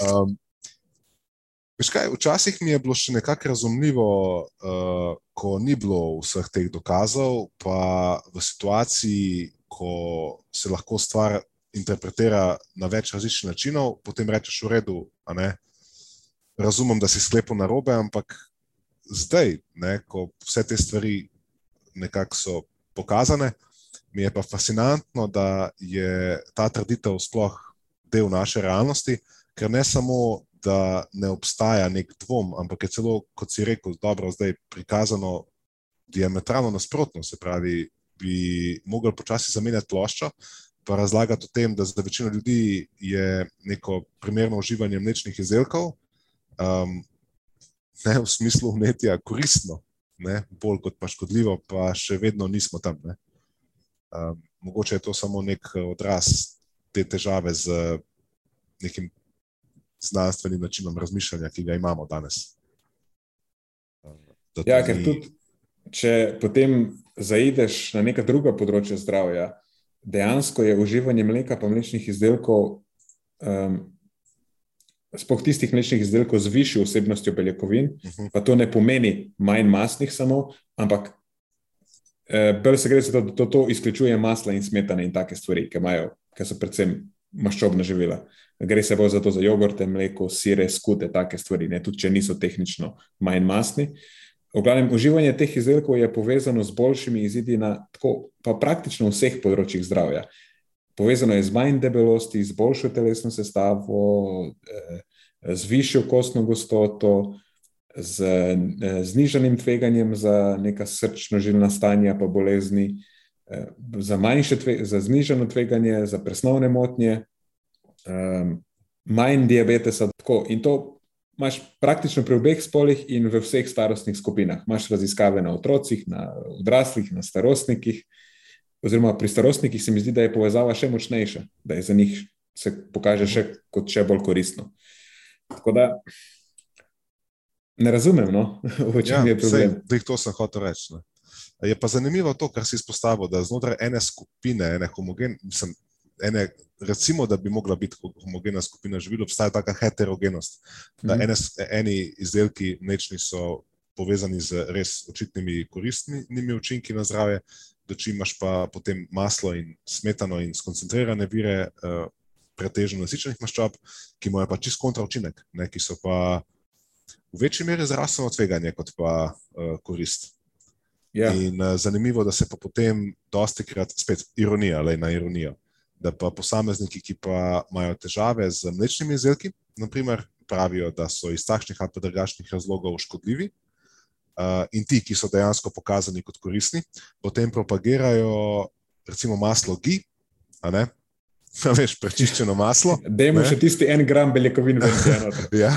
Um, veš kaj, včasih mi je bilo še nekako razumljivo, uh, ko ni bilo vseh teh dokazov, pa v situaciji, ko se lahko stvar interpretira na več različnih načinov, potem rečeš v redu. Razumem, da si sklepal na robe, ampak zdaj, ne, ko vse te stvari nekako so pokazane, mi je pa fascinantno, da je ta trditev sploh del naše realnosti, ker ne samo, da ne obstaja nek dvom, ampak je celo, kot si rekel, dobro zdaj prikazano diametralno nasprotno. Se pravi, bi mogli počasi zamenjati ploščo. Pa razlagati o tem, da za večino ljudi je neko primerno uživanje mlečnih izdelkov, um, ne v smislu umetja, koristno, ne, bolj kot pa škodljivo, pa še vedno nismo tam. Um, mogoče je to samo nek odraz te težave z nekim znanstvenim načinom razmišljanja, ki ga imamo danes. Tudi ja, ker tudi, če potem zaideš na neka druga področja zdravja, dejansko je uživanje mleka in mlečnih izdelkov. Um, Sploh tistih mlečnih izdelkov z višjo vsebnostjo beljakovin, uh mhm. -huh. pa to ne pomeni manj masnih, samo, ampak eh, bolj se gre za to, da to, to izključuje masla in smetane in take stvari, ki, imajo, ki so predvsem maščobna živila. Gre se bolj za to, za jogurte, mleko, sire, skute, take stvari, ne? tudi če niso tehnično manj masni. V glavnem, uživanje teh izdelkov je povezano z boljšimi izidi na tako, pa praktično vseh področjih zdravja. Povezano je z manj debelosti, z boljšo telesno sestavo, eh, z višjo kostno gostoto, z eh, znižanim tveganjem za neka srčno-žilna stanja, pa bolezni, za, tve, za znižano tveganje, za presnovne motnje, manj diabetesa. Tako. In to imaš praktično pri obeh spolih in v vseh starostnih skupinah. Imáš raziskave na otrocih, na odraslih, na starostnikih oziroma pri starostnikih se mi zdi, da je povezava še močnejša, da je za njih se pokaže še kot še bolj koristno. Tako da ne razumem, no? v čem ja, je problem. Sej, to sem hotel reči. Ne. Je pa zanimivo to, kar si izpostavil, da znotraj ene skupine, ene homogen, mislim, ene, recimo, da bi mogla biti homogena skupina živil, obstaja taka heterogenost. Da mm ene, eni izdelki mlečni so povezani z res očitnimi koristnimi učinki na zdravje, dočim imaš pa potem maslo in smetano in skoncentrirane vire, uh, pretežno nasičenih maščob, ki imajo pa čist kontra učinek, ne, ki so pa v večji meri zdravstveno tveganje kot pa uh, korist. Yeah. Ja. In uh, zanimivo, da se pa potem dosti krat, spet ironija, le na ironijo, da pa posamezniki, ki pa imajo težave z mlečnimi izdelki, naprimer, pravijo, da so iz takšnih ali drugačnih razlogov škodljivi, uh, in ti, ki so dejansko pokazani kot koristni, potem propagirajo recimo maslo GI, veš, prečiščeno maslo. Dajmo še tisti en gram beljakovin eno. ja,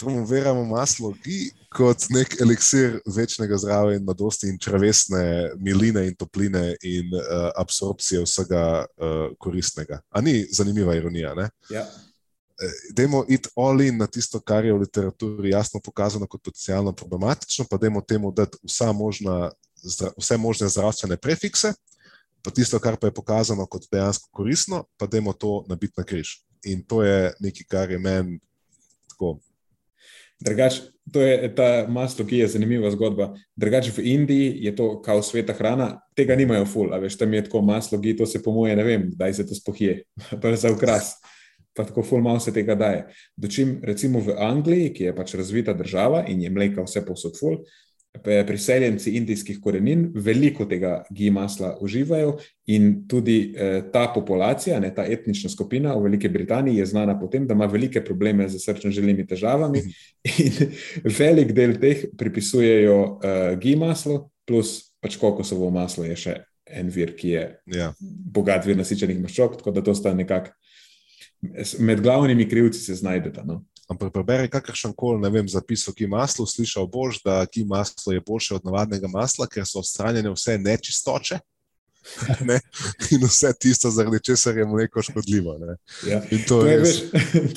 promoviramo maslo GI kot nek eliksir večnega zdravja in mladosti in črvesne miline in topline in uh, absorpcije vsega uh, koristnega. A ni zanimiva ironija? Ja. Dajmo iti all in na tisto, kar je v literaturi jasno pokazano kot potencijalno problematično, pa dajmo temu dati možna, vse možne zdravstvene prefikse, pa tisto, kar pa je pokazano kot dejansko koristno, pa dajmo to nabiti na križ. In to je nekaj, kar je meni tako. Drugač, to je ta maslo, ki je zanimiva zgodba. Drugače v Indiji je to kao sveta hrana, tega nimajo ful, a veš, tam je tako maslo, ki to se pomoje, ne vem, kdaj se to spohije, pa za ukras pa tako ful malo se tega daje. Dočim recimo v Angliji, ki je pač razvita država in je mleka vse posod ful, priseljenci indijskih korenin veliko tega gi masla uživajo in tudi eh, ta populacija, ne, ta etnična skupina v Veliki Britaniji je znana po tem, da ima velike probleme z srčno-željnimi težavami in velik del teh pripisujejo eh, gi maslo plus pač kokosovo maslo je še en vir, ki je ja. bogat vir nasičenih maščob, tako da to sta nekako med glavnimi krivci se znajdete. No? Ampak preberi kakršen koli, ne vem, zapis o ki maslu, slišal boš, da ki maslo je boljše od navadnega masla, ker so odstranjene vse nečistoče. Ne? In vse tisto, zaradi česar je mleko škodljivo. Ja. To, to je res.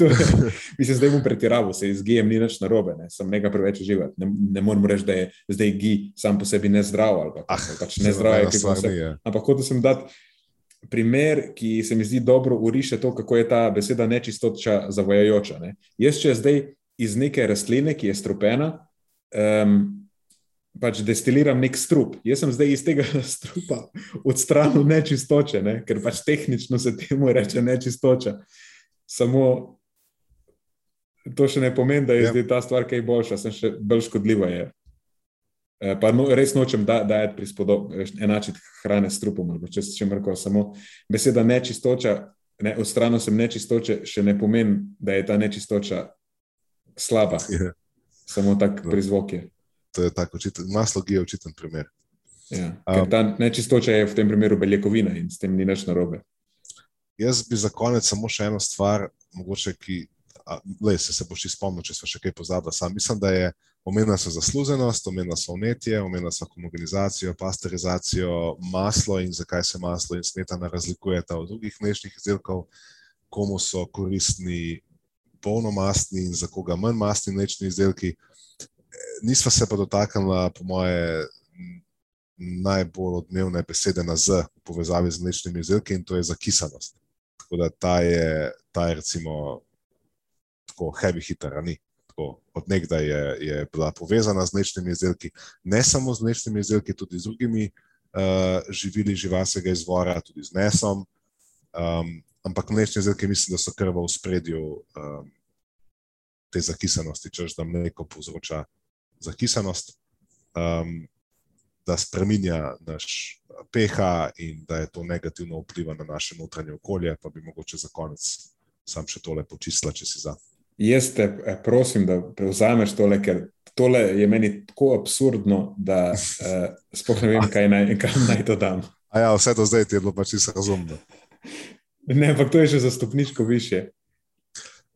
Mi se zdaj bomo pretiravali, se z GM ni nič narobe, ne? sem nekaj preveč živeti. Ne, ne morem reči, da je zdaj GI sam po sebi nezdrav ali pa, ah, pač nezdrav. Je, ja. Ampak hotel sem dati primer, ki se mi zdi dobro uriše to, kako je ta beseda nečistoča zavojajoča. Ne? Jaz, če zdaj iz neke rastline, ki je strupena, um, pač destiliram nek strup. Jaz sem zdaj iz tega strupa odstranil nečistoče, ne? ker pač tehnično se temu reče nečistoča. Samo to še ne pomeni, da je ja. ta stvar kaj boljša, sem še bolj škodljiva. Je. Eh, pa no, res nočem da, dajati prispodob, enačiti hrane s trupom. Če se mrko, samo beseda nečistoča, ne, odstranil sem nečistoče, še ne pomeni, da je ta nečistoča slaba. Ja. Samo tak no. prizvok je. To je tako, maslo je očiten primer. Ja, um, ta nečistoča je v tem primeru beljakovina in s tem ni nič narobe. Jaz bi za konec samo še eno stvar, mogoče, ki le, se, se boš spomnil, če smo še kaj pozabili. Sam mislim, da je omenjena so zasluženost, omenjena so vnetje, omenjena so homogenizacijo, pasterizacijo, maslo in zakaj se maslo in smetana razlikujeta od drugih mlečnih izdelkov, komu so koristni polnomastni in za koga manj mastni mlečni izdelki. Nisva se pa dotaknila, po moje, najbolj odmevne besede na Z v povezavi z mlečnimi izdelki in to je zakisanost. Tako da ta je, ta je recimo tako heavy hitter, ni. Tako, od nekdaj je, je bila povezana z mlečnimi izdelki, ne samo z mlečnimi izdelki, tudi z drugimi uh, živili živalskega izvora, tudi z mesom. Um, ampak mlečni izdelki mislim, da so kar v spredju um, te zakisanosti, čež da mleko povzroča zakisanost, um, da spremenja naš pH in da je to negativno vpliva na naše notranje okolje. Pa bi mogoče za konec sam še tole počistila, če si za jaz te eh, prosim, da prevzameš tole, ker tole je meni tako absurdno, da uh, sploh ne vem, kaj naj, kaj naj to dam. A ja, vse do zdaj ti je bilo pač čisto razumno. Ne, ampak to je že za stopničko više.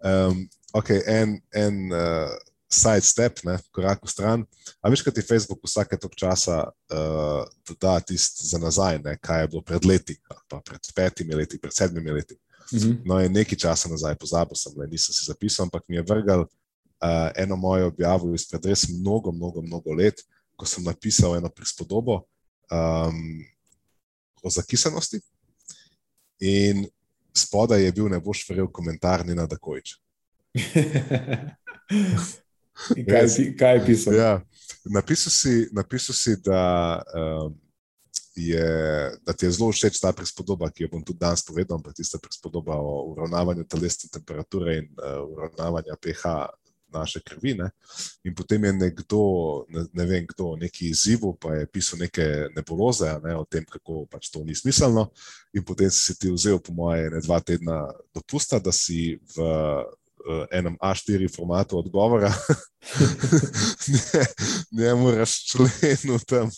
Um, ok, en, en uh, side step, ne, korak v stran. A veš, kaj ti Facebook vsake tok časa uh, doda tisto za nazaj, ne, kaj je bilo pred leti, pa pred petimi leti, pred sedmimi leti. -hmm. No, in nekaj časa nazaj, pozabil sem, le, nisem si zapisal, ampak mi je vrgal uh, eno mojo objavo izpred res mnogo, mnogo, mnogo let, ko sem napisal eno prispodobo um, o zakisanosti. In spodaj je bil ne boš verjel komentar Nina Dakovič. kaj, kaj je pisal? Ja, napisal, si, napisal si, da um, je, da ti je zelo všeč ta prispodoba, ki jo bom tudi danes povedal, pa tista prispodoba o uravnavanju telesne temperature in uh, uravnavanju pH naše krvi. Ne? In potem je nekdo, ne, ne vem kdo, neki izzivu, pa je pisal neke nebuloze ne, o tem, kako pač to ni smiselno. In potem si ti vzel, po moje, ne dva tedna dopusta, da si v uh, enem A4 formatu odgovora, njemu razčlenil tam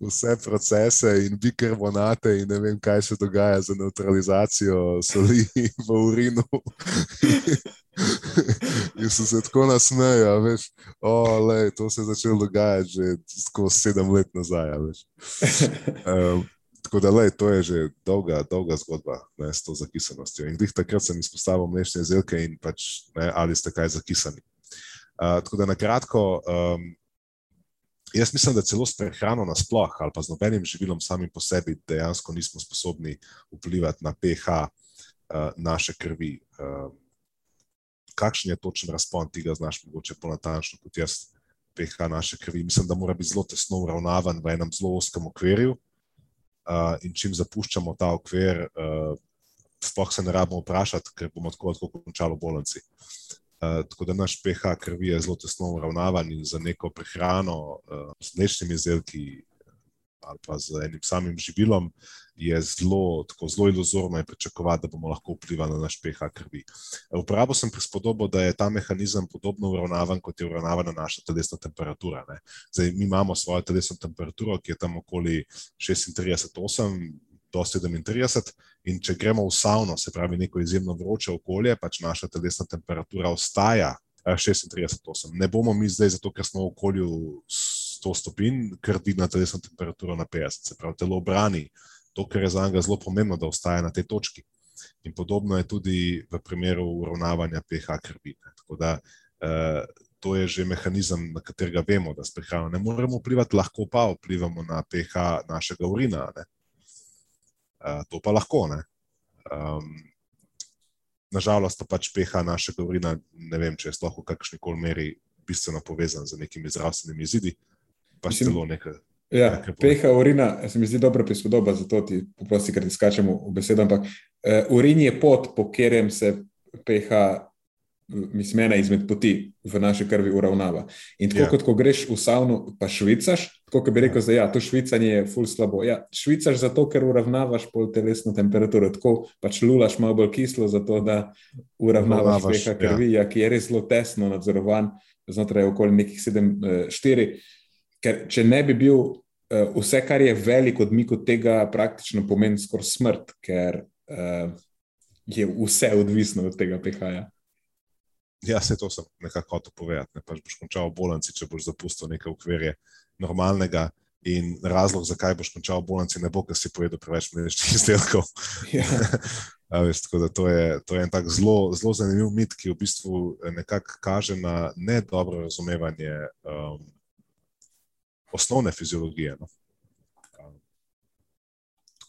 vse procese in bikarbonate, in ne vem, kaj se dogaja za neutralizacijo soli v urinu. in so se tako nasmeja, veš, oh, lej, to se je začelo dogajati že skozi sedem let nazaj. Um, tako da, lej, to je že dolga, dolga zgodba ne, s to zakisanostjo. In takrat sem izpostavil mlečne izdelke in pač, ne, ali ste kaj zakisani. Uh, tako da, na kratko. Um, Jaz mislim, da celo s prehrano nasplošno ali pa z nobenim živilom samim po sebi dejansko nismo sposobni vplivati na pH uh, naše krvi. Uh, kakšen je točen razpon tega, znaš mogoče bolj natančno kot jaz, pH naše krvi? Mislim, da mora biti zelo tesno uravnavan v enem zelo oskem okvirju uh, in čim zapuščamo ta okvir, uh, sploh se ne rabimo vprašati, ker bomo tako kot končali v bolnici. Eh, tako da naš pH krvi je zelo tesno uravnavan in za neko prehrano uh, z mlečnimi izdelki ali pa z enim samim živilom je zelo, tako, zelo iluzorno pričakovati, da bomo lahko vplivali na naš pH krvi. Uporabil sem prispodobo, da je ta mehanizem podobno uravnavan, kot je uravnavana naša telesna temperatura. Zdaj, mi imamo svojo telesno temperaturo, ki je tam okoli 36-8 do 37, in če gremo v savno, se pravi neko izjemno vroče okolje, pač naša telesna temperatura ostaja 36-8. Ne bomo mi zdaj, zato ker smo v okolju 100 stopinj, krdi na telesno temperaturo na 50, se pravi, telo brani to, kar je za njega zelo pomembno, da ostaja na tej točki. In podobno je tudi v primeru uravnavanja pH krvi. Tako da eh, to je že mehanizem, na katerega vemo, da s prehrano ne moremo vplivati, lahko pa vplivamo na pH našega urina. Ne? Uh, to pa lahko. Um, nažalost, pa pač peha našega urina, ne vem, če je sploh v kakšni koli meri bistveno povezan z nekimi zdravstvenimi izidi. Pa še celo nekaj. Ja, peha urina, se mi zdi dobra prispodoba, zato ti poprosti, ker ti skačemo v besedo. Ampak uh, urin je pot, po katerem se peha mislim, ena izmed poti v naši krvi uravnava. In tako yeah. Ja. kot ko greš v savno, pa švicaš, tako kot bi rekel, da ja, to švicanje je ful slabo. Ja, švicaš zato, ker uravnavaš pol telesno temperaturo, tako pač lulaš malo bolj kislo, zato da uravnavaš peha krvi, yeah. ja, ki je res zelo tesno nadzorovan znotraj okoli nekih 7-4. Eh, ker če ne bi bil uh, vse, kar je velik odmik od tega, praktično pomeni skoraj smrt, ker uh, je vse odvisno od tega pehaja. Ja, se to sem nekako hotel povedati. Ne? Pač boš končal v bolnici, če boš zapustil nekaj ukvirje normalnega. In razlog, zakaj boš končal v bolnici, ne bo, ker si pojedel preveč mlečnih izdelkov. Ja. veš, to, je, to je en tak zelo, zelo zanimiv mit, ki v bistvu nekako kaže na nedobro razumevanje um, osnovne fiziologije. No?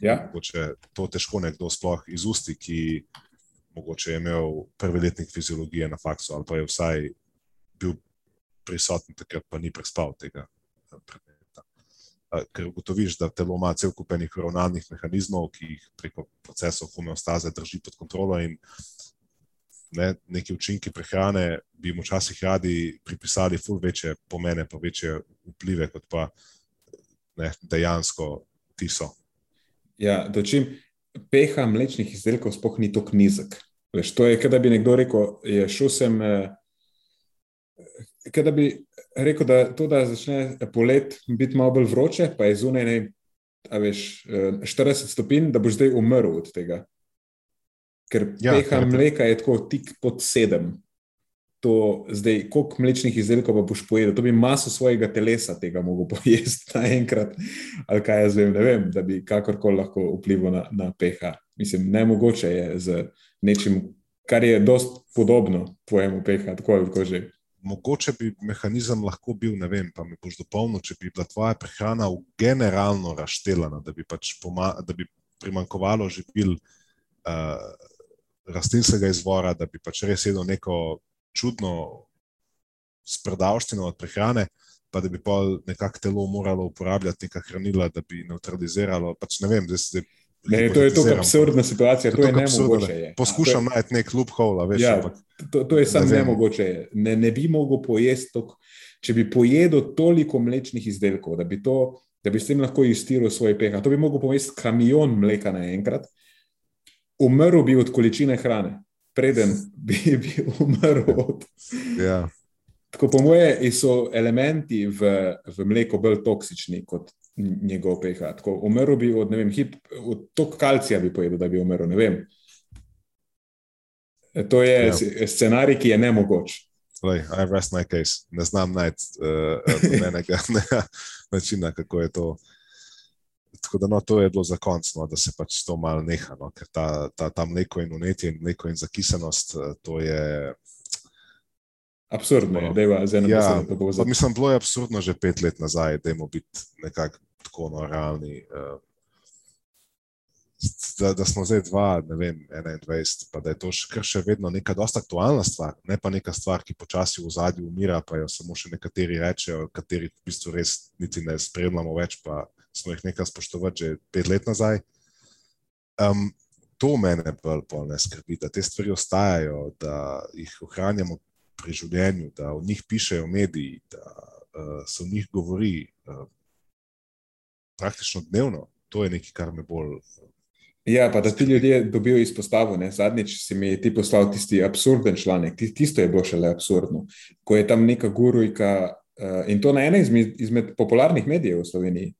Ja. Če to težko nekdo sploh izusti, ki mogoče je imel prvi letnik fiziologije na faksu, ali pa je vsaj bil prisoten, takrat pa ni prespal tega eh, predmeta. Eh, ker ugotoviš, da telo ima cel kup enih uravnalnih mehanizmov, ki jih preko procesov homeostaze drži pod kontrolo, in ne, neki učinki prehrane bi jim včasih radi pripisali ful večje pomene, pa večje vplive, kot pa ne, dejansko ti so. Ja, dočim. Peha mlečnih izdelkov sploh ni tako nizek. Veš, to je, da bi nekdo rekel, je šel sem. Eh, da bi rekel, da to, da začne polet biti malo bolj vroče, pa je zunaj ne, veš, 40 eh, stopinj, da boš zdaj umrl od tega. Ker ja, peha mleka je tako tik pod sedem. To zdaj, koliko mlečnih izdelkov pa boš pojedel, to bi maso svojega telesa tega mogel pojesti naenkrat. Ali kaj jaz vem, ne vem, da bi kakorkoli lahko vplival na, na peha. Mislim, ne mogoče je z nečim, kar je dost podobno tvojemu peha, tako ali tako že. Mogoče bi mehanizem lahko bil, ne vem, pa mi boš dopolnil, če bi bila tvoja prehrana generalno razšteljena, da bi pač da bi primankovalo živil uh, rastlinskega izvora, da bi pač res jedel neko čudno spredavščino od prehrane, pa da bi pa nekako telo moralo uporabljati neka hranila, da bi neutraliziralo. Pač ne vem, da se zdaj Ne, to je tako absurdna situacija, to je nemogoče. Je. Poskušam najti nek loophole, veš. Ja, to, to je samo ne nemogoče. Ne, ne bi mogel pojesti, tok, če bi pojedel toliko mlečnih izdelkov, da bi, to, da bi s tem lahko iztiril svoj pH. To bi mogel pojesti kamion mleka naenkrat, umrl bi od količine hrane, preden bi, bi umrl od. Ja. Tako po moje so elementi v, v mleku bolj toksični kot njegov pH. Tako, umrl bi od, ne vem, hip, od tok kalcija bi pojedel, da bi umrl, ne vem. E, to je ja. scenarij, ki je ne mogoč. Lej, I rest my case. Ne znam najti uh, nobenega načina, kako je to. Tako da no, to je bilo za konc, no, da se pač to malo neha, no, ker ta, ta, ta mleko in unetje in mleko in zakisenost, to je. Absurdno je, da je za eno ja, besedo. Mislim, bilo je absurdno že pet let nazaj, da je mo biti nekako tako no, realni. Uh, da, da smo zdaj dva, ne vem, 21, pa da je to še, še vedno neka dosta aktualna stvar, ne pa neka stvar, ki počasi v zadju umira, pa jo samo še nekateri rečejo, kateri v bistvu res niti ne spremljamo več, pa smo jih nekaj spoštovali že pet let nazaj. Um, to mene bolj ne skrbi, da te stvari ostajajo, da jih ohranjamo pri življenju, da o njih pišejo mediji, da uh, se o njih govori. Uh, praktično dnevno. To je nekaj, kar me bolj. Ja, pa da ti ljudje dobijo izpostavljene. Zadnjič si mi ti poslal tisti absurden članek, tisto je bilo šele absurdno. Ko je tam neka gurujka uh, in to na enem izmed, izmed popularnih medijev v Sloveniji,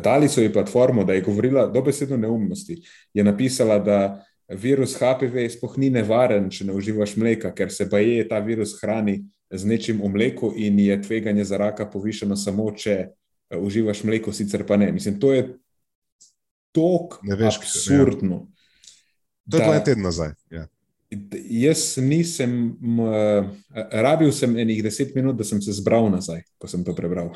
dali so ji platformo, da je govorila dobesedno neumnosti. Je napisala, da virus HPV sploh ni nevaren, če ne uživaš mleka, ker se pa je ta virus hrani z nečim v mleku in je tveganje za raka povišeno samo, če Eh, uživaš mleko, sicer pa ne. Mislim, to je tako absurdno. Ja. To je dva tedna nazaj. Ja. Jaz nisem, uh, rabil sem enih deset minut, da sem se zbral nazaj, ko sem to prebral.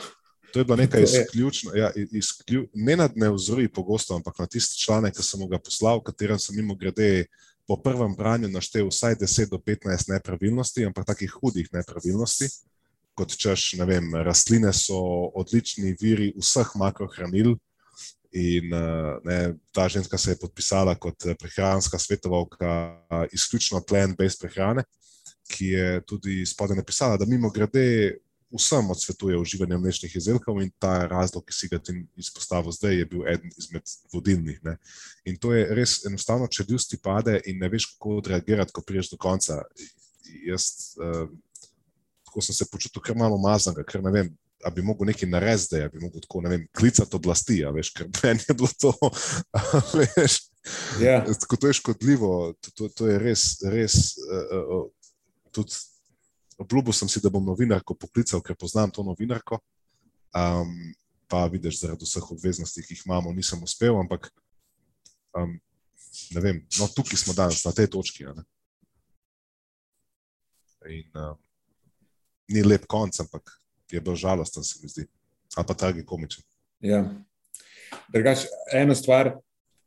To je bilo nekaj izključno, ja, izklju, ne na dne vzori pogosto, ampak na tisti članek, ki sem mu ga poslal, v katerem sem mimo grede po prvem branju naštel vsaj 10 do 15 nepravilnosti, ampak takih hudih nepravilnosti, kot češ, ne vem, rastline so odlični viri vseh makrohranil. In eh, ne, ta ženska se je podpisala kot eh, prehranska svetovalka eh, izključno plant-based prehrane, ki je tudi spodaj napisala, da mimo grede vsem odsvetuje uživanje mlečnih izdelkov in ta razlog, ki si ga ti izpostavil zdaj, je bil eden izmed vodilnih. Ne. In to je res enostavno, če ljus ti pade in ne veš, kako odreagirati, ko priješ do konca. Jaz uh, tako sem se počutil kar malo mazanega, ker ne vem. A bi mogel nekaj narediti, da bi lahko tako, ne vem, klicati oblasti, a veš, ker meni je bilo to, veš, Ja, Tako to je škodljivo, to, to, to je res, res. Uh, uh, tudi obljubil sem si, da bom novinarko poklical, ker poznam to novinarko. Um, pa vidiš, zaradi vseh obveznosti, ki jih imamo, nisem uspel, ampak um, ne vem, no, tukaj smo danes, na tej točki. ne. In um, ni lep konc, ampak je bil žalosten, se mi zdi. Ali pa tragikomičen. ja. Drugač, ena stvar,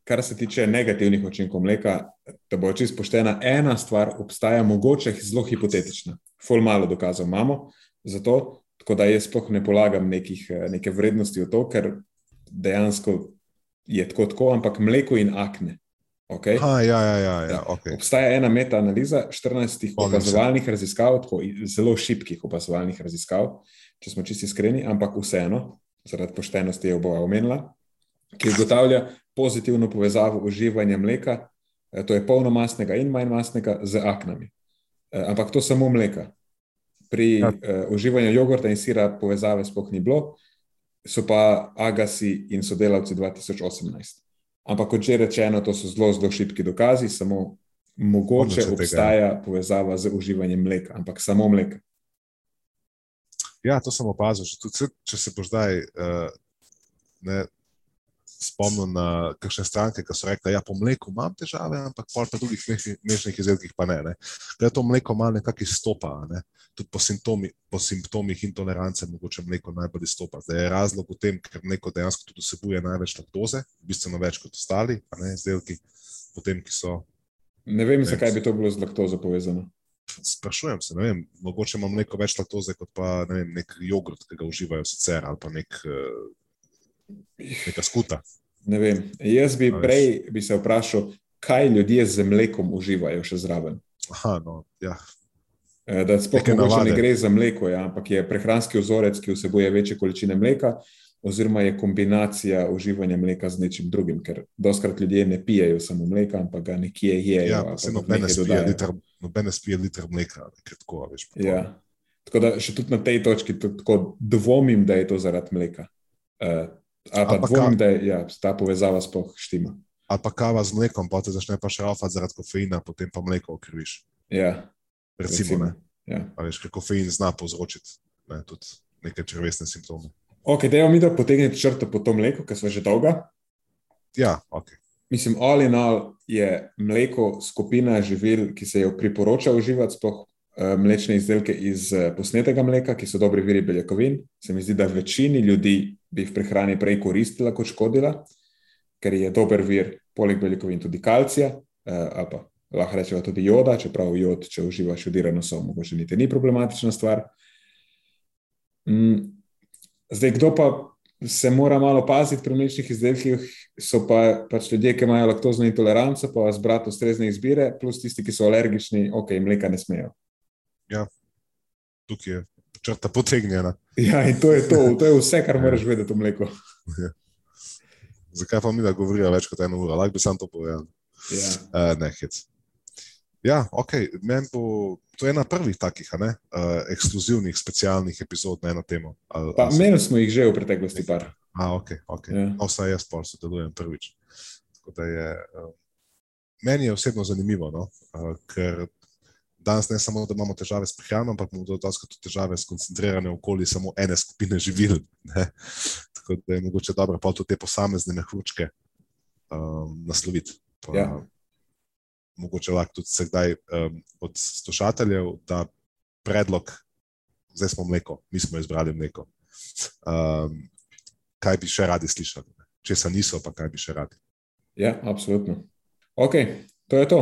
kar se tiče negativnih učinkov mleka, da bo čisto poštena, ena stvar obstaja, mogoče zelo hipotetična. Ful malo dokazov imamo, zato tako da jaz sploh ne polagam nekih, eh, neke vrednosti v to, ker dejansko je tako, tako ampak mleko in akne. Okay? Ha, ja, ja, ja, ja, okay. Obstaja ena meta-analiza 14 Spomnim se. opazovalnih raziskav, tako zelo šibkih opazovalnih raziskav, če smo čisti iskreni, ampak vseeno, zaradi poštenosti je oboja omenila, ki ugotavlja pozitivno povezavo uživanja mleka, eh, to je polnomastnega in manjmastnega, z aknami. Eh, Ampak to samo mleka. Pri Ja. ja. uh, uživanju jogurta in sira povezave sploh ni bilo, so pa Agasi in sodelavci 2018. Ampak, kot že rečeno, to so zelo, zelo šibki dokazi, samo mogoče tega, ja. obstaja povezava z uživanjem mleka, ampak samo mleka. Ja, to sem opazil. Tudi, če se boš zdaj uh, ne, spomnil na kakšne stranke, ki so rekli, da ja, po mleku imam težave, ampak pol pa drugih mlečnih- izdelkih pa ne. ne. Da to mleko malo nekako izstopa. Ne. Tudi po, simptomi, po simptomih intolerance mogoče mleko najbolj izstopa. Zdaj je razlog v tem, ker mleko dejansko tudi vsebuje največ laktoze, bistveno več kot ostali ne, izdelki, potem, ki so. Ne vem, Ne, zakaj bi to bilo z laktozo povezano. Sprašujem se, vem, mogoče ima mleko več laktoze kot pa ne vem, nek jogurt, ki ga uživajo sicer, ali pa nek, neka skuta. Ne vem. Jaz bi A veš. prej bi se vprašal, kaj ljudje z mlekom uživajo še zraven. Aha, no, ja. Eh, Da sploh ne gre za mleko, ja, ampak je prehranski vzorec, ki vsebuje večje količine mleka, oziroma je kombinacija uživanja mleka z nečim drugim, ker doskrat ljudje ne pijejo samo mleka, ampak ga nekje jejo. ja se nobene nekaj spije, liter, nobene spije liter mleka, ne, ker tako, veš. to- Ja. Tako da še tudi na tej točki tako dvomim, da je to zaradi mleka. Uh, ali pa dvomim, da ja, ta povezava sploh štima. Ali pa kava z mlekom, pa te začne pa šrafati zaradi kofeina, potem pa mleko okrviš. Ja, Recimo, ne. Ja. Veš, ker kofein zna povzročiti ne, tudi neke črvesne simptome. Ok, da je mi da potegniti črto po tom mleku, ker smo že dolga. Ja, ok. Mislim, all in all je mleko skupina živil, ki se jo priporoča uživati, sploh eh, mlečne izdelke iz eh, posnetega mleka, ki so dobri viri beljakovin. Se mi zdi, da večini ljudi bi v prehrani prej koristila kot škodila, ker je dober vir, poleg beljakovin, tudi kalcija, eh, ali pa lahko rečemo tudi joda, čeprav jod, če uživaš jodirano sol, mogoče niti ni problematična stvar. Mm, Zdaj, kdo pa se mora malo paziti pri mlečnih izdelkih, so pa pač ljudje, ki imajo laktozno intoleranco, pa zbrati ustrezne izbire, plus tisti, ki so alergični, ok, mleka ne smejo. Tukaj je črta potegnjena. Ja, in to je to, to je vse, kar moraš vedeti o mleku. Zakaj pa mi da govorijo več kot eno uro? Lahko bi sam to povedal. Ja. Uh, ne, hec. Ja, ok, meni bo to ena prvih takih, ne, uh, ekskluzivnih, specialnih epizod na eno temo. Ali, Pa se- imeli smo jih že v preteklosti, par. A, ok, ok. Ja. No, vsaj jaz pa sodelujem prvič. Tako da je, uh, meni je osebno zanimivo, no? ker danes ne samo, da imamo težave s prehrano, ampak imamo tudi tudi težave skoncentrirane okoli samo ene skupine živil. Ne? Tako da je mogoče dobro pa tudi te posamezne mehurčke um, nasloviti. Pa, Ja. Mogoče lahko tudi se kdaj um, od slušateljev da predlog, zdaj smo mleko, mi smo izbrali mleko. um, kaj bi še radi slišali, če se niso, pa kaj bi še radi. Ja, absolutno. Ok, to je to.